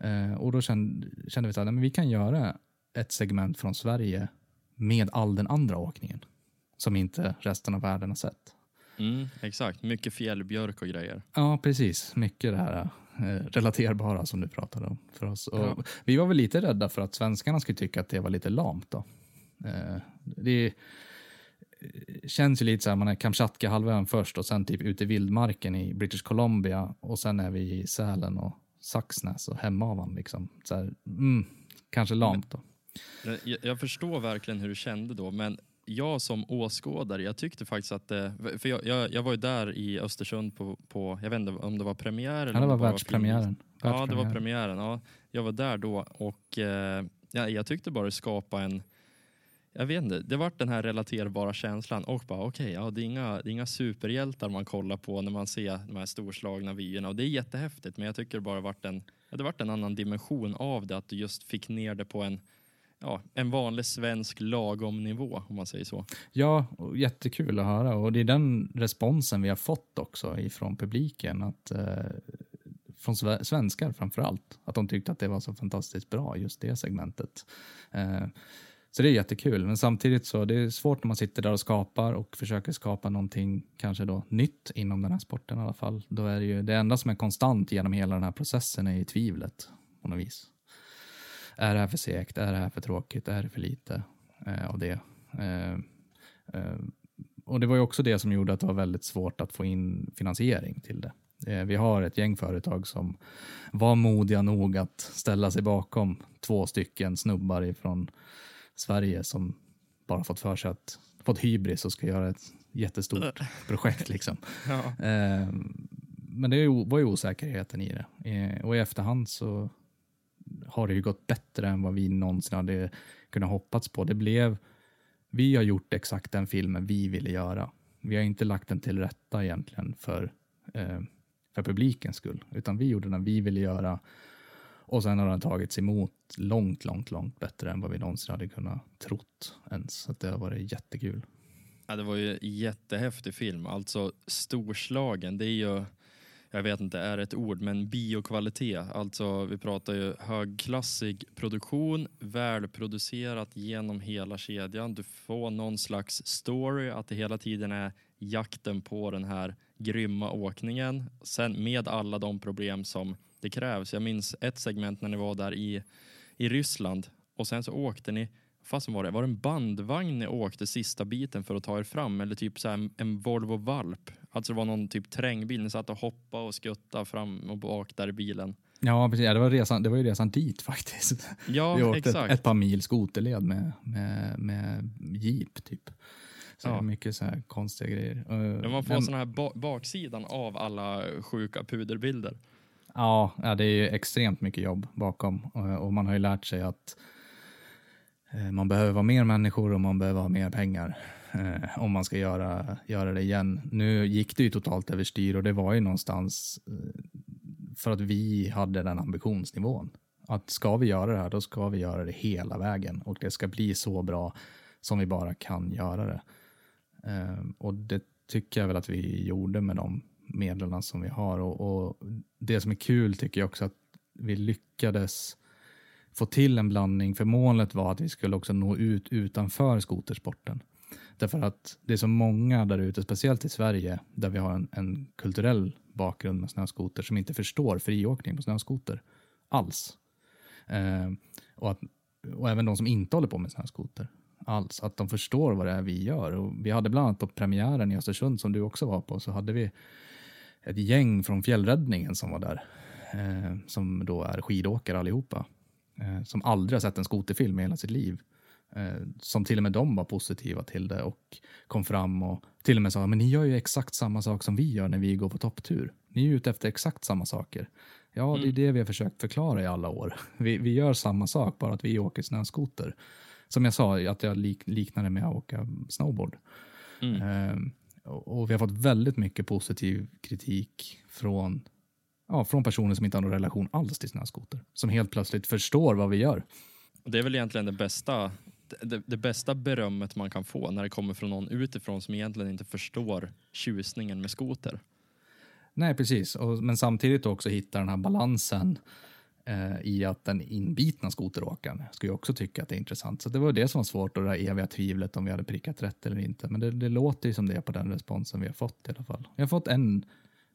Eh, och då kände, kände vi att vi kan göra ett segment från Sverige med all den andra åkningen som inte resten av världen har sett. Mm, exakt, mycket fjällbjörk och grejer. Ja, precis. Mycket det här relaterbara som du pratade om för oss. Ja. Vi var väl lite rädda för att svenskarna skulle tycka att det var lite lamt. Då. Eh, det eh, känns ju lite så här, man är Kamchatka-halvön först och sen typ ute i vildmarken i British Columbia och sen är vi i Sälen och Saxnäs och Hemavan. Liksom. Så här, mm, kanske lamt då. Jag, jag förstår verkligen hur du kände då, men jag som åskådare, jag tyckte faktiskt att det, för jag, jag, jag var ju där i Östersund på, på, jag vet inte om det var premiär eller Ja, det var världspremiären. Ja, det var premiären. Ja, jag var där då och eh, ja, jag tyckte bara det skapade en jag vet inte, det vart den här relaterbara känslan och bara okej, ja, det, är inga, det är inga superhjältar man kollar på när man ser de här storslagna vyerna och det är jättehäftigt men jag tycker det bara vart en, ja, det vart en annan dimension av det att du just fick ner det på en, ja, en vanlig svensk lagom nivå om man säger så. Ja, och jättekul att höra och det är den responsen vi har fått också ifrån publiken. Att, eh, från svenskar framför allt. Att de tyckte att det var så fantastiskt bra, just det segmentet. Eh, så det är jättekul, men samtidigt så det är svårt när man sitter där och skapar och försöker skapa någonting kanske då nytt inom den här sporten i alla fall. Då är det ju det enda som är konstant genom hela den här processen är ju tvivlet på något vis. Är det här för segt? Är det här för tråkigt? Är det för lite eh, av det? Eh, eh, och det var ju också det som gjorde att det var väldigt svårt att få in finansiering till det. Eh, Vi har ett gäng företag som var modiga nog att ställa sig bakom två stycken snubbar ifrån Sverige som bara fått för sig att fått hybris och ska göra ett jättestort projekt. Liksom. (laughs) Ja. Eh, men det var ju osäkerheten i det. Och i efterhand så har det ju gått bättre än vad vi någonsin hade kunnat hoppats på. Det blev, vi har gjort exakt den filmen vi ville göra. Vi har inte lagt den till rätta egentligen för, eh, för publikens skull, utan vi gjorde den vi ville göra och sen har den tagits emot långt, långt, långt bättre än vad vi någonsin hade kunnat trott ens. Så det har varit jättekul. Ja, det var ju en jättehäftig film. Alltså storslagen, det är ju, jag vet inte, är ett ord, men biokvalitet. Alltså vi pratar ju högklassig produktion, välproducerat genom hela kedjan. Du får någon slags story, att det hela tiden är jakten på den här grymma åkningen. Sen med alla de problem som det krävs. Jag minns ett segment när ni var där i, i Ryssland och sen så åkte ni Fast var det? Var det en bandvagn ni åkte sista biten för att ta er fram? Eller typ så här en, Volvo Valp? Alltså det var någon typ terrängbil. Ni satt och hoppade och skuttade fram och bak där i bilen. Ja, precis. Ja, det, var resan, det var ju resan dit (laughs) faktiskt. Ja, vi åkte ett, exakt. ett par mil skoterled med, med, med jeep typ. Så Ja. mycket så här konstiga grejer. Eh, Men man får men- sån här ba baksidan av alla sjuka puderbilder. Ja, ja, det är ju extremt mycket jobb bakom och, och man har ju lärt sig att eh, Eh, man behöver vara mer människor och man behöver ha mer pengar eh, om man ska göra, göra det igen. Nu gick det ju totalt överstyr och det var ju någonstans eh, för att vi hade den ambitionsnivån. Att ska vi göra det här, då ska vi göra det hela vägen och det ska bli så bra som vi bara kan göra det. Eh, och det tycker jag väl att vi gjorde med de medlen som vi har. Och, och det som är kul tycker jag också att vi lyckades få till en blandning, för målet var att vi skulle också nå ut utanför skotersporten. Därför att det är så många där ute, speciellt i Sverige, där vi har en, en kulturell bakgrund med snöskoter som inte förstår friåkning på snöskoter alls. Eh, och, att, och även de som inte håller på med snöskoter alls, att de förstår vad det är vi gör. Och vi hade bland annat på premiären i Östersund som du också var på, så hade vi ett gäng från fjällräddningen som var där. Eh, som då är skidåkare allihopa. Eh, som aldrig har sett en skoterfilm i hela sitt liv. Eh, som till och med de var positiva till det och kom fram och till och med sa men ni gör ju exakt samma sak som vi gör när vi går på topptur. Ni är ute efter exakt samma saker. Ja, det är Mm. det vi har försökt förklara i alla år. (laughs) Vi, vi gör samma sak, bara att vi åker snöskoter. Som jag sa, att jag lik, liknar det med att åka snowboard. Mm. Ehm, och, och vi har fått väldigt mycket positiv kritik från, ja, från personer som inte har någon relation alls till snöskoter. Som helt plötsligt förstår vad vi gör. Det är väl egentligen det bästa, det, det bästa berömmet man kan få när det kommer från någon utifrån som egentligen inte förstår tjusningen med skoter. Nej, precis. Och, men samtidigt också hitta den här balansen eh, i att den inbitna skoteråkaren skulle jag också tycka att det är intressant. Så det var det som var svårt och det där eviga tvivlet om vi hade prickat rätt eller inte. Men det, det låter ju som det på den responsen vi har fått i alla fall. Jag har fått en,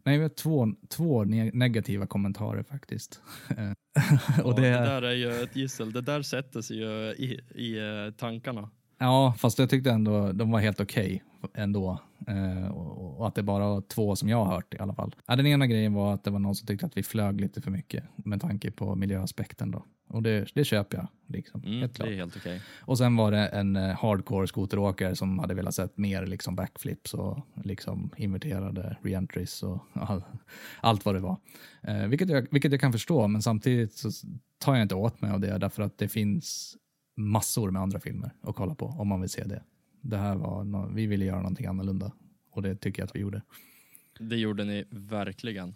nej vi har två, två ne negativa kommentarer faktiskt. (laughs) och det, det där är ju ett gissel. Det där sätter sig ju i, i eh, tankarna. Ja, fast jag tyckte ändå de var helt okej ändå. Eh, och, och att det bara var två som jag har hört i alla fall. Ja, den ena grejen var att det var någon som tyckte att vi flög lite för mycket med tanke på miljöaspekten då. Och det, det köper jag. Liksom, Mm, helt det klart. är helt okej. Och sen var det en eh, hardcore skoteråkare som hade velat sett mer liksom backflips och liksom inverterade reentries och (laughs) all, allt vad det var. Eh, vilket, jag, vilket jag kan förstå, men samtidigt så tar jag inte åt mig av det därför att det finns massor med andra filmer att kolla på om man vill se det. Det här var, nå- vi ville göra någonting annorlunda och det tycker jag att vi gjorde. Det gjorde ni verkligen.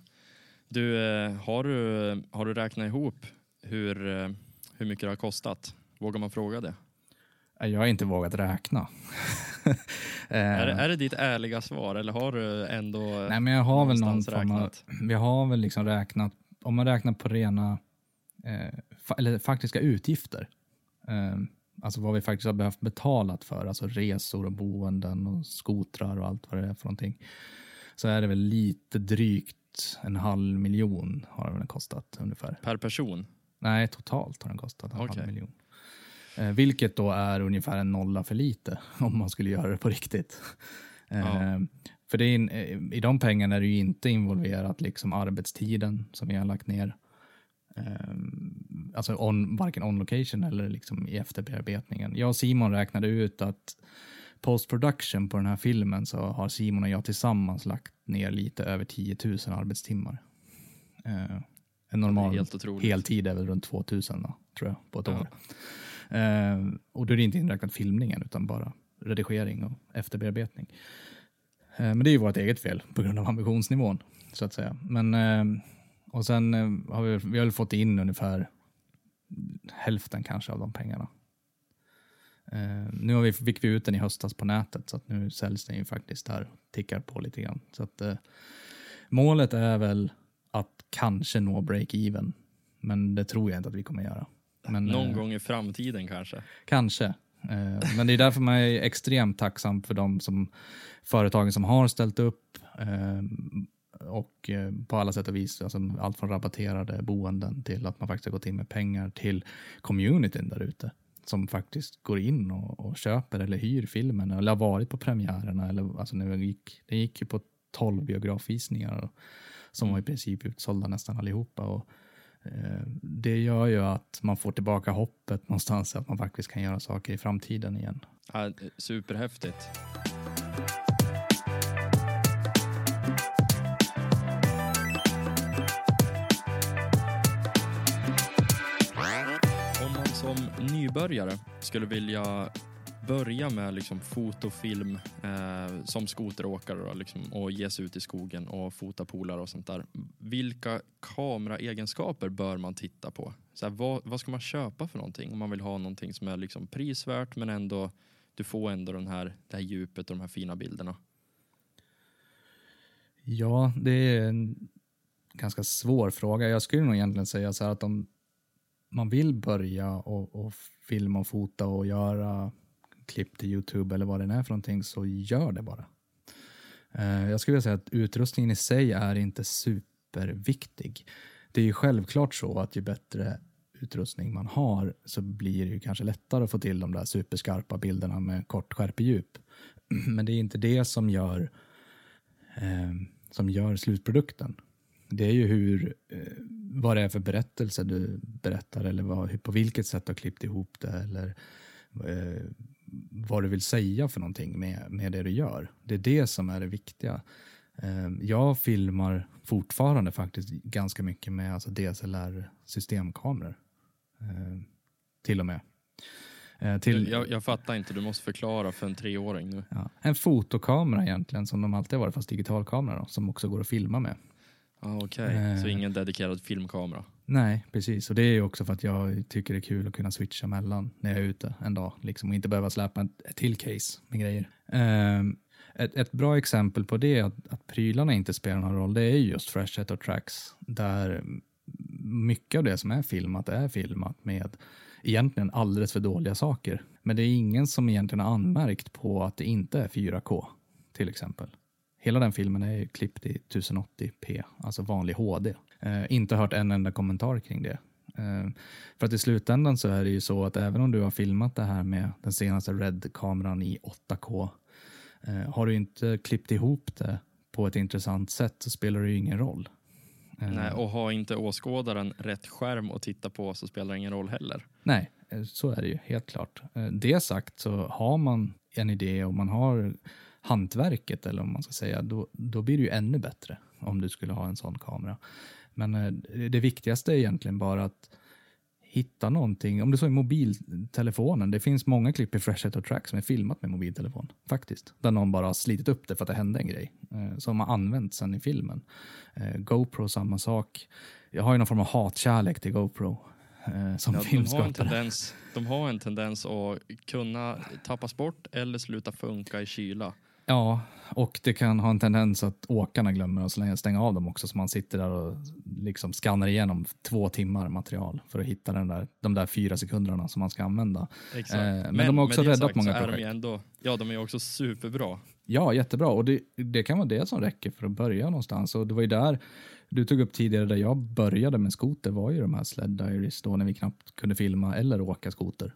Du, eh, har du, har du räknat ihop hur, eh, hur mycket det har kostat? Vågar man fråga det? Jag har inte vågat räkna. (laughs) Eh, Är, det- är det ditt ärliga svar eller har du ändå Nej, men jag har väl någon form av, vi har väl liksom räknat, om man räknar på rena, eh, fa, eller faktiska utgifter, eh, alltså vad vi faktiskt har behövt betalat för, alltså resor och boenden och skotrar och allt vad det är för någonting, så är det väl lite drygt en halv miljon har det väl kostat ungefär. per person? Nej, totalt har den kostat en Okej. halv miljon. Eh, vilket då är ungefär en nolla för lite (laughs) om man skulle göra det på riktigt. Ja. Eh, för det är, in- eh, i de pengarna är det ju inte involverat liksom arbetstiden som vi har lagt ner. Eh, alltså on, varken on location eller liksom i efterbearbetningen. Jag och Simon räknade ut att post production på den här filmen så har Simon och jag tillsammans lagt ner lite över 10 000 arbetstimmar. En normal helt otroligt. heltid är väl runt 2000 då, tror jag, på ett Ja. år. Eh, och då är det inte inräknat filmningen utan bara redigering och efterbearbetning. Eh, men det är ju vårt eget fel på grund av ambitionsnivån, så att säga. Men, eh, och sen eh, har vi, vi har fått in ungefär hälften kanske av de pengarna. Eh, nu har vi, fick vi ut den i höstas på nätet, så att nu säljs den ju faktiskt där, tickar på lite grann. Så att, eh, målet är väl att kanske nå break-even, men det tror jag inte att vi kommer göra. Men, Någon eh, gång i framtiden kanske. Kanske. Eh, Men det är därför man är extremt tacksam för de som, företagen som har ställt upp eh, och eh, på alla sätt och vis, alltså allt från rabatterade boenden till att man faktiskt har gått in med pengar till communityn där ute som faktiskt går in och, och köper eller hyr filmen eller har varit på premiärerna. Eller, alltså nu gick, det gick ju på 12 biografvisningar och, som var i princip utsålda nästan allihopa. Och, Eh, Det gör ju att man får tillbaka hoppet någonstans att man faktiskt kan göra saker i framtiden igen. Ja, superhäftigt. Om man som nybörjare skulle vilja börja med liksom fotofilm eh, som skoteråkare då, liksom, och ge sig ut i skogen och fota polare och sånt där. Vilka kameraegenskaper bör man titta på? Så här, vad, vad ska man köpa för någonting om man vill ha någonting som är liksom prisvärt men ändå du får ändå den här, det här djupet och de här fina bilderna. Ja, det är en ganska svår fråga. Jag skulle nog egentligen säga så här att om man vill börja och, och filma och fota och göra klipp till Youtube eller vad det är för någonting så gör det bara. Eh, jag skulle vilja säga att utrustningen i sig är inte superviktig. Det är ju självklart så att ju bättre utrustning man har så blir det ju kanske lättare att få till de där superskarpa bilderna med kort skärpedjup. (clears throat) Men det är inte det som gör eh, som gör slutprodukten. Det är ju hur, eh, vad det är för berättelse du berättar eller vad, på vilket sätt du har klippt ihop det eller eh, vad du vill säga för någonting med, med det du gör. Det är det som är det viktiga. Eh, jag filmar fortfarande faktiskt ganska mycket med alltså DSLR-systemkameror. Eh, till och med. Eh, till, jag, jag, fattar inte, du måste förklara för en treåring nu. Ja, en fotokamera egentligen, som de alltid har varit, fast digitalkamera då, som också går att filma med. Ah, Okej, okay. eh, så ingen dedikerad filmkamera? Nej, precis. Och det är också för att jag tycker det är kul att kunna switcha mellan när jag är ute en dag. Liksom, och inte behöva släpa ett till case med grejer. Um, ett, ett, bra exempel på det, att, att prylarna inte spelar någon roll, det är just Freshhet och Tracks. Där mycket av det som är filmat är filmat med egentligen alldeles för dåliga saker. Men det är ingen som egentligen har anmärkt på att det inte är 4K, till exempel. Hela den filmen är klippt i 1080p, alltså vanlig HD. Eh, inte hört en enda kommentar kring det. Eh, för att i slutändan så är det ju så att även om du har filmat det här med den senaste RED-kameran i 8K, eh, har du inte klippt ihop det på ett intressant sätt så spelar det ju ingen roll. Eh. Nej, och har inte åskådaren rätt skärm att titta på så spelar det ingen roll heller. Nej, eh, så är det ju helt klart. Eh, det sagt så har man en idé och man har hantverket eller om man ska säga, då, då blir det ju ännu bättre om du skulle ha en sån kamera. Men det viktigaste är egentligen bara att hitta någonting. Om det så är mobiltelefonen. Det finns många klipp i Fresh och Track som är filmat med mobiltelefon. Faktiskt. Där någon bara har slitit upp det för att det hände en grej. Eh, som har använts sen i filmen. Eh, GoPro samma sak. Jag har ju någon form av hatkärlek till GoPro. Eh, som ja, filmskapare. De har, en tendens, de har en tendens att kunna tappas bort eller sluta funka i kyla. Ja, och det kan ha en tendens att åkarna glömmer att stänga av dem också, så man sitter där och liksom skannar igenom två timmar material för att hitta den där, de där fyra sekunderna som man ska använda. Eh, men, men, de har också räddat sagt, många projekt. De ändå, ja, de är också superbra. Ja, jättebra. Och det, det kan vara det som räcker för att börja någonstans. Och det var ju där du tog upp tidigare, där jag började med skoter var ju de här sled diaries då när vi knappt kunde filma eller åka skoter.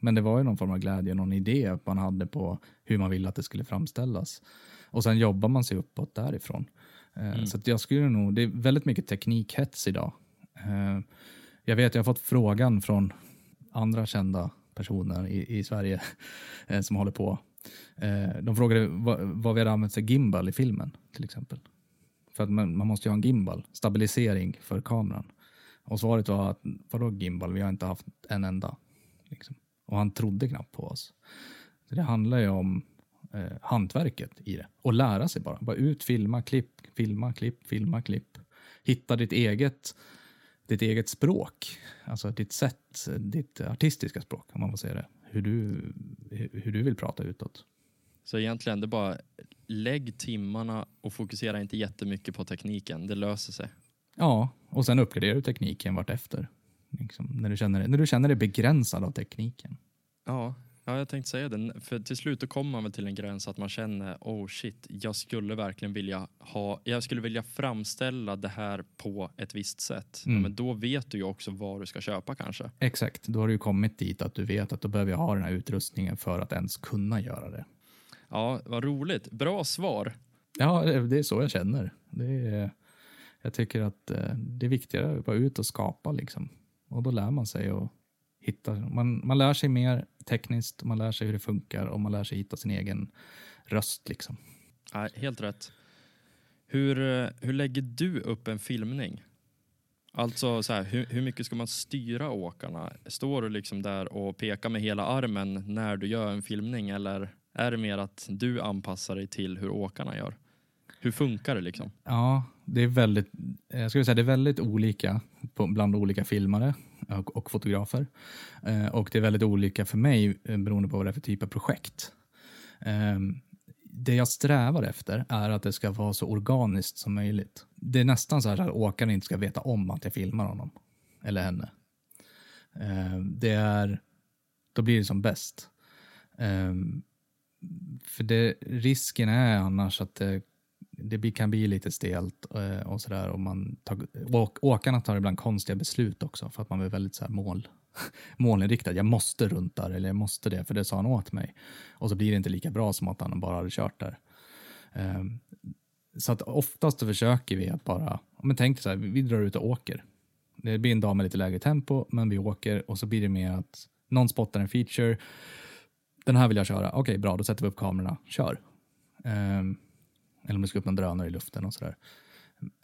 Men det var ju någon form av glädje, någon idé man hade på hur man ville att det skulle framställas. Och sen jobbar man sig uppåt därifrån. Eh, mm. Så jag skulle nog, det är väldigt mycket teknikhets idag. Eh, jag vet, jag har fått frågan från andra kända personer i, i Sverige (laughs) eh, som håller på. De frågade vad, vad vi hade använt för gimbal i filmen till exempel. För att man, man måste ju ha en gimbal, stabilisering för kameran. Och svaret var att vadå gimbal, vi har inte haft en enda. Liksom. Och han trodde knappt på oss. Så det handlar ju om eh, hantverket i det. Och lära sig bara. Bara ut, filma, klipp, filma, klipp, filma, klipp. Hitta ditt eget, ditt eget språk. Alltså ditt sätt, ditt artistiska språk om man får säga det. Hur du, hur du vill prata utåt. Så egentligen, det är bara lägg timmarna och fokusera inte jättemycket på tekniken. Det löser sig. Ja, och sen uppgraderar du tekniken vartefter. Liksom, när, du känner, när du känner dig begränsad av tekniken. Ja, ja jag tänkte säga det. För till slut kommer man väl till en gräns att man känner, oh shit, jag skulle verkligen vilja ha, jag skulle vilja framställa det här på ett visst sätt. Mm. Ja, men då vet du ju också vad du ska köpa kanske. Exakt, då har du kommit dit att du vet att då behöver jag ha den här utrustningen för att ens kunna göra det. Ja, vad roligt. Bra svar. Ja, det är så jag känner. Det är, jag tycker att eh, det är viktigare att vara ut och skapa liksom. Och då lär man sig och hitta. Man, man lär sig mer tekniskt, man lär sig hur det funkar och man lär sig hitta sin egen röst. Liksom. Ja, helt rätt. Hur, eh, hur lägger du upp en filmning? Alltså så här, hur, hur, mycket ska man styra åkarna? Står du liksom där och pekar med hela armen när du gör en filmning eller är det mer att du anpassar dig till hur åkarna gör? Hur funkar det liksom? Ja, det är väldigt, eh, jag skulle säga det är väldigt olika på, bland olika filmare och, och fotografer. Eh, och det är väldigt olika för mig eh, beroende på vad det är för typ av projekt. Eh, det jag strävar efter är att det ska vara så organiskt som möjligt. Det är nästan så här att åkaren inte ska veta om att jag filmar honom eller henne. Eh, det är, då blir det som bäst. Eh, för det, risken är annars att det det kan bli lite stelt eh, och sådär. Och man tar, åkarna tar ibland konstiga beslut också för att man är väldigt så här mål, (laughs) målinriktad. Jag måste runt där eller jag måste det för det sa han åt mig. Och så blir det inte lika bra som att han bara hade kört där. Ehm, så att oftast försöker vi att bara, men tänk så här, vi drar ut och åker. Det blir en dag med lite lägre tempo, men vi åker och så blir det mer att någon spottar en feature. Den här vill jag köra. Okej, okay, bra, då sätter vi upp kamerorna. Kör. Um, eller om det ska upp någon drönare i luften och sådär.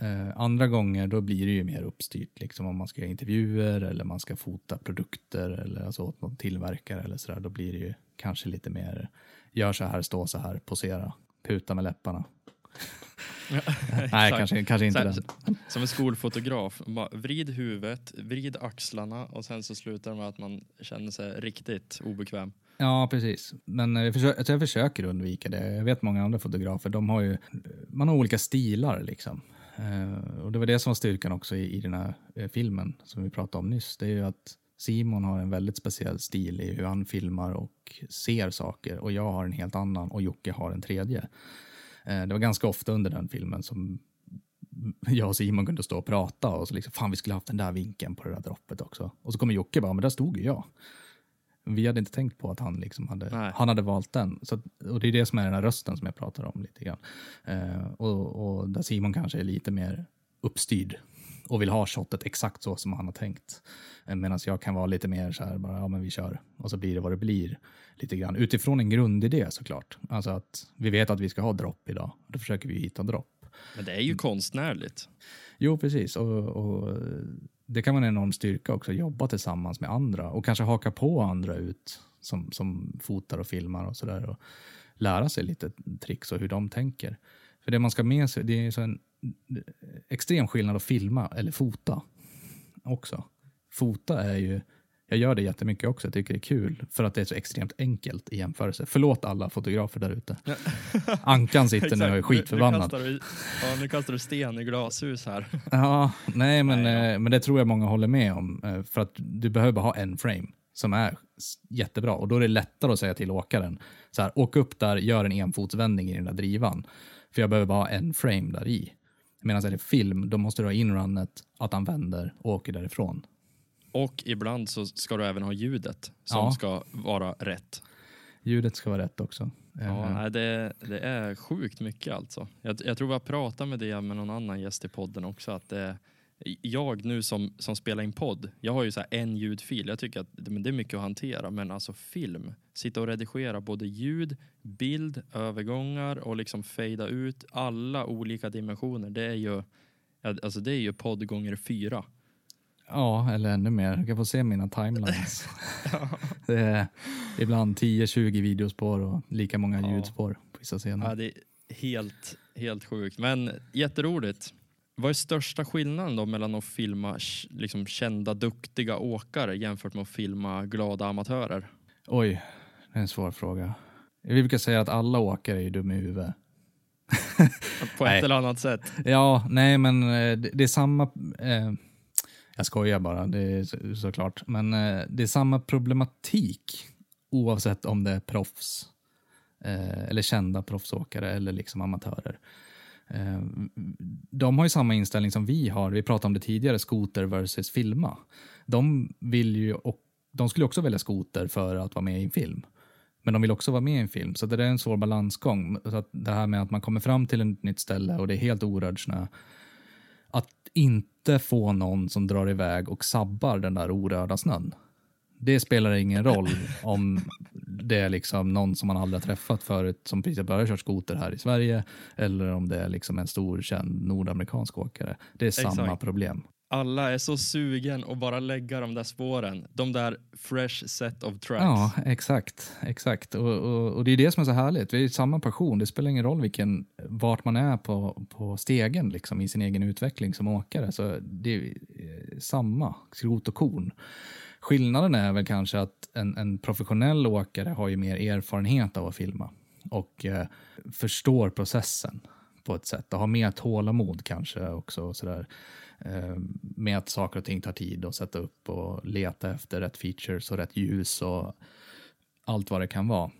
Eh, andra gånger då blir det ju mer uppstyrt, liksom om man ska göra intervjuer eller man ska fota produkter eller alltså åt någon tillverkare eller sådär. Då blir det ju kanske lite mer, gör så här, stå så här, posera, puta med läpparna. (laughs) (laughs) Nej, kanske, kanske inte här, den. Som en skolfotograf, vrid huvudet, vrid axlarna och sen så slutar det med att man känner sig riktigt obekväm. Ja, precis. Men eh, jag försöker, alltså, jag försöker undvika det. Jag vet många andra fotografer, de har ju, man har olika stilar liksom. Eh, och det var det som var styrkan också i, i den här eh, filmen som vi pratade om nyss. Det är ju att Simon har en väldigt speciell stil i hur han filmar och ser saker och jag har en helt annan och Jocke har en tredje. Det var ganska ofta under den filmen som (laughs) jag och Simon kunde stå och prata och så liksom, fan vi skulle haft den där vinkeln på det där droppet också. Och så kommer Jocke bara, men där stod ju jag. Vi hade inte tänkt på att han, liksom hade, Nej. han hade valt den. Så, och det är det som är den här rösten som jag pratar om lite grann. Eh, och, och där Simon kanske är lite mer uppstyrd och vill ha shotet exakt så som han har tänkt. Eh, Medan jag kan vara lite mer så här, bara, ja men vi kör. Och så blir det vad det blir. Lite grann. Utifrån en grundidé såklart. Alltså att vi vet att vi ska ha dropp idag. Då försöker vi hitta dropp. Men det är ju konstnärligt. Jo, precis. Och, och det kan vara en enorm styrka också, att jobba tillsammans med andra och kanske haka på andra ut som, som fotar och filmar och sådär och lära sig lite tricks och hur de tänker. För det man ska med sig, det är så en extrem skillnad att filma eller fota också. Fota är ju, jag gör det jättemycket också, jag tycker det är kul för att det är så extremt enkelt i jämförelse. Förlåt alla fotografer där ute. (laughs) Ankan sitter nu och är Exakt. Nu- skitförbannad. Nu kastar, du, ja, nu kastar du sten i glashus här. (laughs) Ja, nej men, Nej, eh, men det tror jag många håller med om. eh, För att du behöver ha en frame som är jättebra. Och då är det lättare att säga till åkaren, så här, åk upp där, gör en enfotsvändning i den där drivan. För jag behöver bara ha en frame där i. Medan är det film, då måste du ha inrunnet, att han vänder och åker därifrån. Och ibland så ska du även ha ljudet som Ja. ska vara rätt. Ljudet ska vara rätt också. Ja, Eh, nej, det, det är sjukt mycket alltså. Jag, jag tror har pratat med det med någon annan gäst i podden också. Att det, jag nu som, som spelar in podd, jag har ju så en ljudfil. Jag tycker att det, men det är mycket att hantera. Men alltså film, sitta och redigera både ljud, bild, övergångar och liksom fejda ut alla olika dimensioner. Det är ju, alltså det är ju podd gånger fyra. Ja, eller ännu mer. Du kan få se mina timelines. (laughs) det är ibland 10-20 videospår och lika många Ja. ljudspår på vissa scener. Ja, det är helt, helt sjukt. Men jätteroligt. Vad är största skillnaden då mellan att filma liksom, kända, duktiga åkare jämfört med att filma glada amatörer? Oj, det är en svår fråga. Vi brukar säga att alla åkare är dumma i huvudet. På (laughs) Nej. ett eller annat sätt. Ja, nej men eh, det, det är samma... Eh, jag skojar bara, det är så, såklart. Men eh, det är samma problematik oavsett om det är proffs eh, eller kända proffsåkare eller liksom amatörer. Eh, de har ju samma inställning som vi har. Vi pratade om det tidigare, skoter versus filma. De, vill ju, och, de skulle också välja skoter för att vara med i en film. Men de vill också vara med i en film, så det är en svår balansgång. Så att det här med att man kommer fram till ett nytt ställe och det är helt orörd snö. Inte få någon som drar iväg och sabbar den där orörda snön. Det spelar ingen roll om det är liksom någon som man aldrig har träffat förut som precis har börjat köra skoter här i Sverige eller om det är liksom en stor känd nordamerikansk åkare. Det är samma Exakt. problem. Alla är så sugen att bara lägga de där spåren. De där fresh set of tracks. Ja, exakt. exakt. Och, och, och det är det som är så härligt. Vi är samma passion. Det spelar ingen roll vilken, vart man är på, på stegen liksom, i sin egen utveckling som åkare. Så det är eh, samma, skrot och korn. Skillnaden är väl kanske att en, en professionell åkare har ju mer erfarenhet av att filma och eh, förstår processen på ett sätt och har mer tålamod kanske också. Och sådär, Eh, med att saker och ting tar tid att sätta upp och leta efter rätt features och rätt ljus och allt vad det kan vara.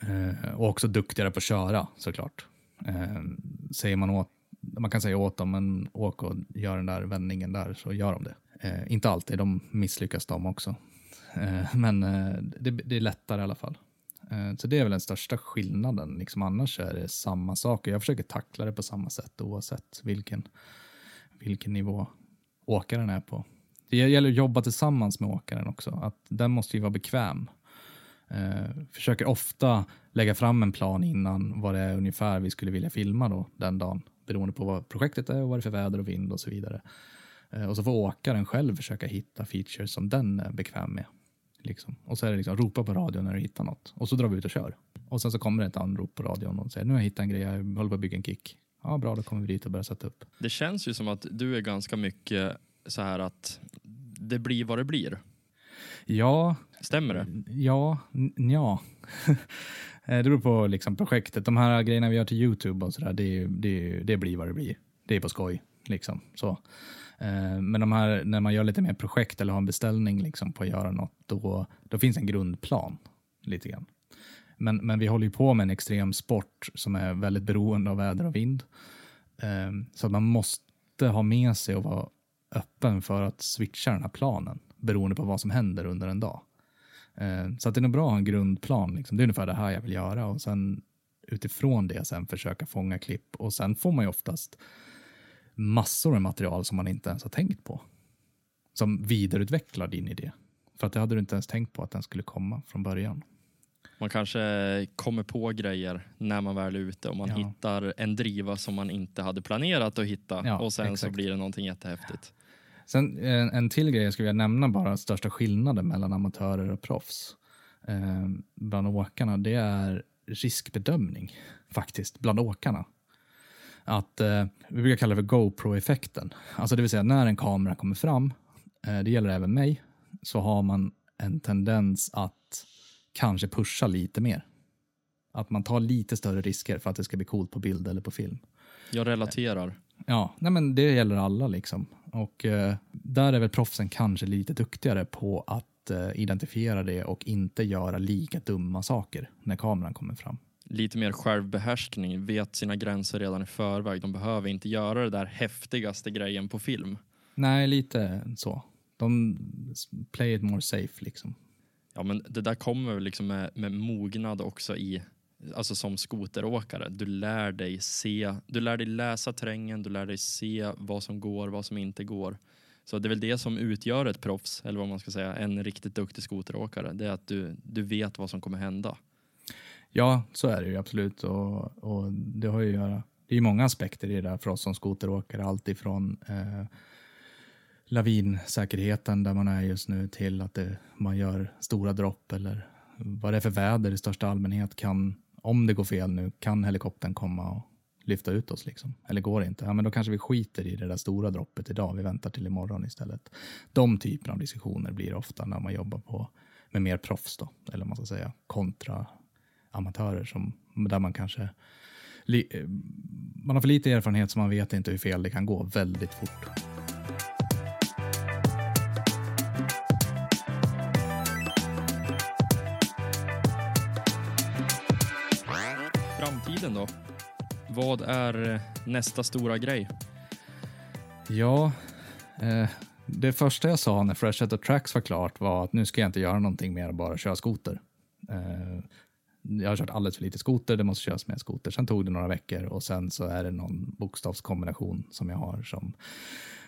Eh, och också duktigare på att köra såklart. Eh, säger man åt, man kan säga åt dem, men åk och gör den där vändningen där så gör de det. Eh, inte alltid, de misslyckas de också. Eh, men eh, det, det är lättare i alla fall. Eh, Så det är väl den största skillnaden. Liksom annars är det samma sak. Och Jag försöker tackla det på samma sätt oavsett vilken, vilken nivå åkaren är på. Det gäller att jobba tillsammans med åkaren också. Att den måste ju vara bekväm. Eh, försöker ofta lägga fram en plan innan vad det är ungefär vi skulle vilja filma då den dagen. Beroende på vad projektet är och vad det är för väder och vind och så vidare. Eh, och så får åkaren själv försöka hitta features som den är bekväm med. Liksom. Och så är det liksom ropa på radion när du hittar något. Och så drar vi ut och kör. Och sen så kommer det ett anrop på radion och säger nu har jag hittat en grej, jag håller på att bygga en kick. Ja, bra, då kommer vi dit och börjar sätta upp. Det känns ju som att du är ganska mycket så här att det blir vad det blir. Ja, Stämmer det? ja, ja. (laughs) Eh, det beror på liksom projektet. De här grejerna vi gör till YouTube och sådär, det, det, det blir vad det blir. Det är på skoj. Liksom. Så. Eh, Men de här, när man gör lite mer projekt eller har en beställning liksom, på att göra något, då, då finns en grundplan. lite grann. Men, men vi håller ju på med en extrem sport som är väldigt beroende av väder och vind. Eh, Så att man måste ha med sig och vara öppen för att switcha den här planen beroende på vad som händer under en dag. Eh, Så att det är nog bra att ha en grundplan. Liksom. Det är ungefär det här jag vill göra och sen utifrån det sen försöka fånga klipp och sen får man ju oftast massor med material som man inte ens har tänkt på. Som vidareutvecklar din idé. För att det hade du inte ens tänkt på att den skulle komma från början. Man kanske kommer på grejer när man väl är ute och man Ja. hittar en driva som man inte hade planerat att hitta Ja, och sen så exakt. blir det någonting jättehäftigt. Sen en, en till grej jag skulle vilja nämna bara, största skillnaden mellan amatörer och proffs eh, bland åkarna, det är riskbedömning faktiskt, bland åkarna. Att eh, vi brukar kalla det för GoPro-effekten. Alltså det vill säga när en kamera kommer fram, eh, det gäller även mig, så har man en tendens att kanske pusha lite mer. Att man tar lite större risker för att det ska bli coolt på bild eller på film. Jag relaterar. Ja, nej men det gäller alla liksom. Och eh, där är väl proffsen kanske lite duktigare på att eh, identifiera det och inte göra lika dumma saker när kameran kommer fram. Lite mer självbehärskning, vet sina gränser redan i förväg. De behöver inte göra det där häftigaste grejen på film. Nej, lite så. De play it more safe liksom. Ja, men det där kommer väl liksom med, med mognad också i, alltså som skoteråkare. Du lär dig se, du lär dig läsa terrängen, du lär dig se vad som går, vad som inte går. Så det är väl det som utgör ett proffs, eller vad man ska säga, en riktigt duktig skoteråkare. Det är att du, du vet vad som kommer hända. Ja, så är det ju absolut. Och, och det har ju att göra. Det är ju många aspekter i det där för oss som skoteråkare. Allt ifrån eh, lavinsäkerheten där man är just nu till att det, man gör stora dropp eller vad det är för väder i största allmänhet. Kan, om det går fel nu, kan helikoptern komma och lyfta ut oss? Liksom? Eller går det inte? Ja, men då kanske vi skiter i det där stora droppet idag. Vi väntar till imorgon istället. De typerna av diskussioner blir ofta när man jobbar på, med mer proffs, då, eller vad man ska säga, kontra amatörer som, där man kanske li, man har för lite erfarenhet så man vet inte hur fel det kan gå väldigt fort. Framtiden då? Vad är eh, nästa stora grej? Ja, eh, det första jag sa när Fresh Out of Tracks var klart var att nu ska jag inte göra någonting mer än bara köra skoter. Eh, jag har kört alldeles för lite skoter, det måste köras mer skoter. Sen tog det några veckor och sen så är det någon bokstavskombination som jag har som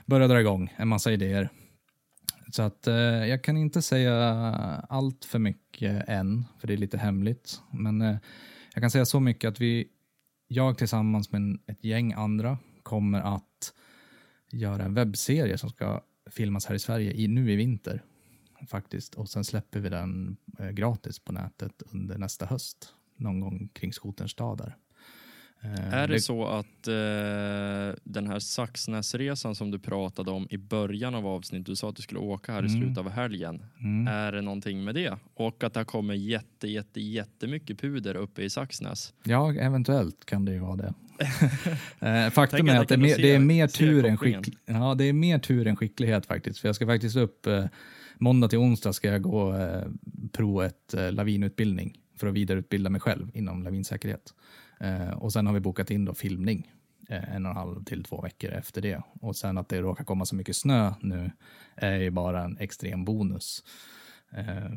börjar dra igång en massa idéer. Så att eh, jag kan inte säga allt för mycket än, för det är lite hemligt. Men eh, jag kan säga så mycket att vi, jag tillsammans med ett gäng andra kommer att göra en webbserie som ska filmas här i Sverige i, nu i vinter. Faktiskt. Och sen släpper vi den eh, gratis på nätet under nästa höst. Någon gång kring skoterns dag där. Eh, Är det så att eh, den här Saxnäsresan som du pratade om i början av avsnittet, du sa att du skulle åka här i Mm. slutet av helgen. Mm. Är det någonting med det? Och att det kommer jätte, jätte, jättemycket puder uppe i Saxnäs. Ja, eventuellt kan det ju vara det. (laughs) Eh, Faktum är att det mer, det är mer tur än kopplingen. skick, ja, det är mer tur än skicklighet faktiskt. För jag ska faktiskt upp eh, måndag till onsdag ska jag gå eh, pro ett eh, lavinutbildning för att vidareutbilda mig själv inom lavinsäkerhet. Eh, och sen har vi bokat in då filmning eh, en och en halv till två veckor efter det. Och sen att det råkar komma så mycket snö nu är ju bara en extrem bonus. Eh,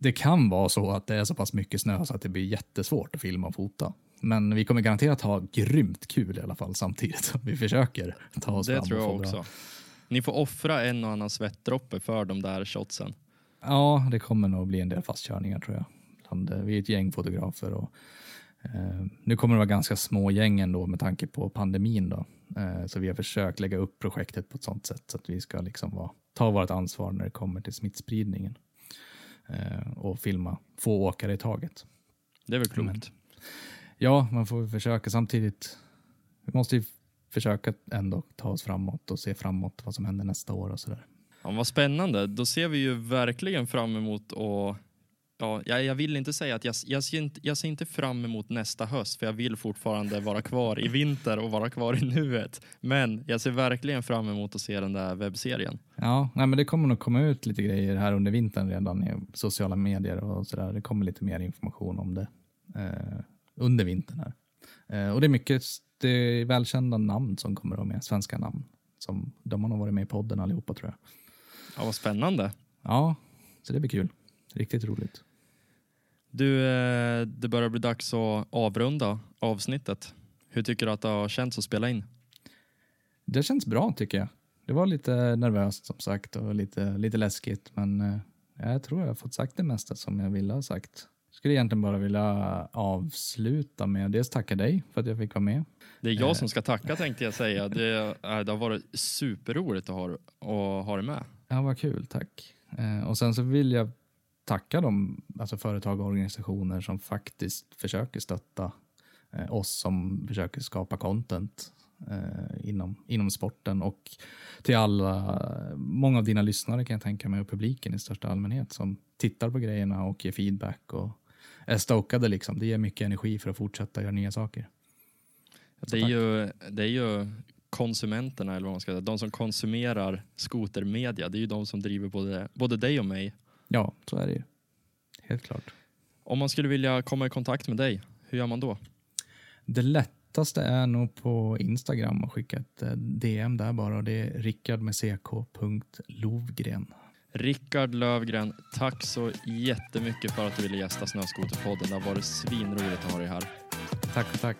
det kan vara så att det är så pass mycket snö så att det blir jättesvårt att filma och fota. Men vi kommer garanterat ha grymt kul i alla fall samtidigt som vi försöker ta oss Det fram tror och jag få bra. också. Ni får offra en och annan svettdroppe för de där shotsen. Ja, det kommer nog bli en del fastkörningar tror jag. vi är ett gäng fotografer och nu kommer det vara ganska små gäng ändå med tanke på pandemin då. Eh, så vi har försökt lägga upp projektet på ett sånt sätt så att vi ska liksom vara, ta vårt ansvar när det kommer till smittspridningen eh, och filma få åkare i taget. Det är väl klokt. Men, ja, man får försöka samtidigt. Vi måste ju försöka ändå ta oss framåt och se framåt vad som händer nästa år och sådär. Ja, vad spännande. Då ser vi ju verkligen fram emot att Ja, jag, jag vill inte säga att jag, jag, ser inte, jag ser inte fram emot nästa höst för jag vill fortfarande vara kvar i vinter och vara kvar i nuet. Men jag ser verkligen fram emot att se den där webbserien. Ja, nej, men det kommer nog komma ut lite grejer här under vintern redan i sociala medier och sådär. Det kommer lite mer information om det eh, under vintern här. Eh, och det är mycket det är välkända namn som kommer att vara med, svenska namn. Som, de har nog varit med i podden allihopa tror jag. Ja, vad spännande. Ja, så det blir kul. Riktigt roligt. Du, eh, det börjar bli dags att avrunda avsnittet. Hur tycker du att det har känts att spela in? Det känns bra tycker jag. Det var lite nervöst som sagt och lite, lite läskigt men eh, jag tror jag har fått sagt det mesta som jag ville ha sagt. Jag skulle egentligen bara vilja avsluta med att dels tacka dig för att jag fick vara med. Det är jag som ska tacka tänkte jag säga. Det, det har varit superroligt att ha, att ha dig med. Ja, vad kul, tack. Eh, och sen så vill jag tacka de alltså företag och organisationer som faktiskt försöker stötta eh, oss som försöker skapa content eh, inom, inom sporten och till alla, många av dina lyssnare kan jag tänka mig och publiken i största allmänhet som tittar på grejerna och ger feedback och är stokade liksom. Det ger mycket energi för att fortsätta göra nya saker. Det är, ju, det är ju konsumenterna, eller vad man ska säga, de som konsumerar skotermedia, det är ju de som driver både, både dig och mig. Ja, så är det ju. Helt klart. Om man skulle vilja komma i kontakt med dig, hur gör man då? Det lättaste är nog på Instagram och skicka ett eh, DM där bara. Det är rickard med ck.lovgren. Rickard Lövgren, tack så jättemycket för att du ville gästa Snöskoterpodden. Det har varit svinroligt att ha dig här. Tack och tack.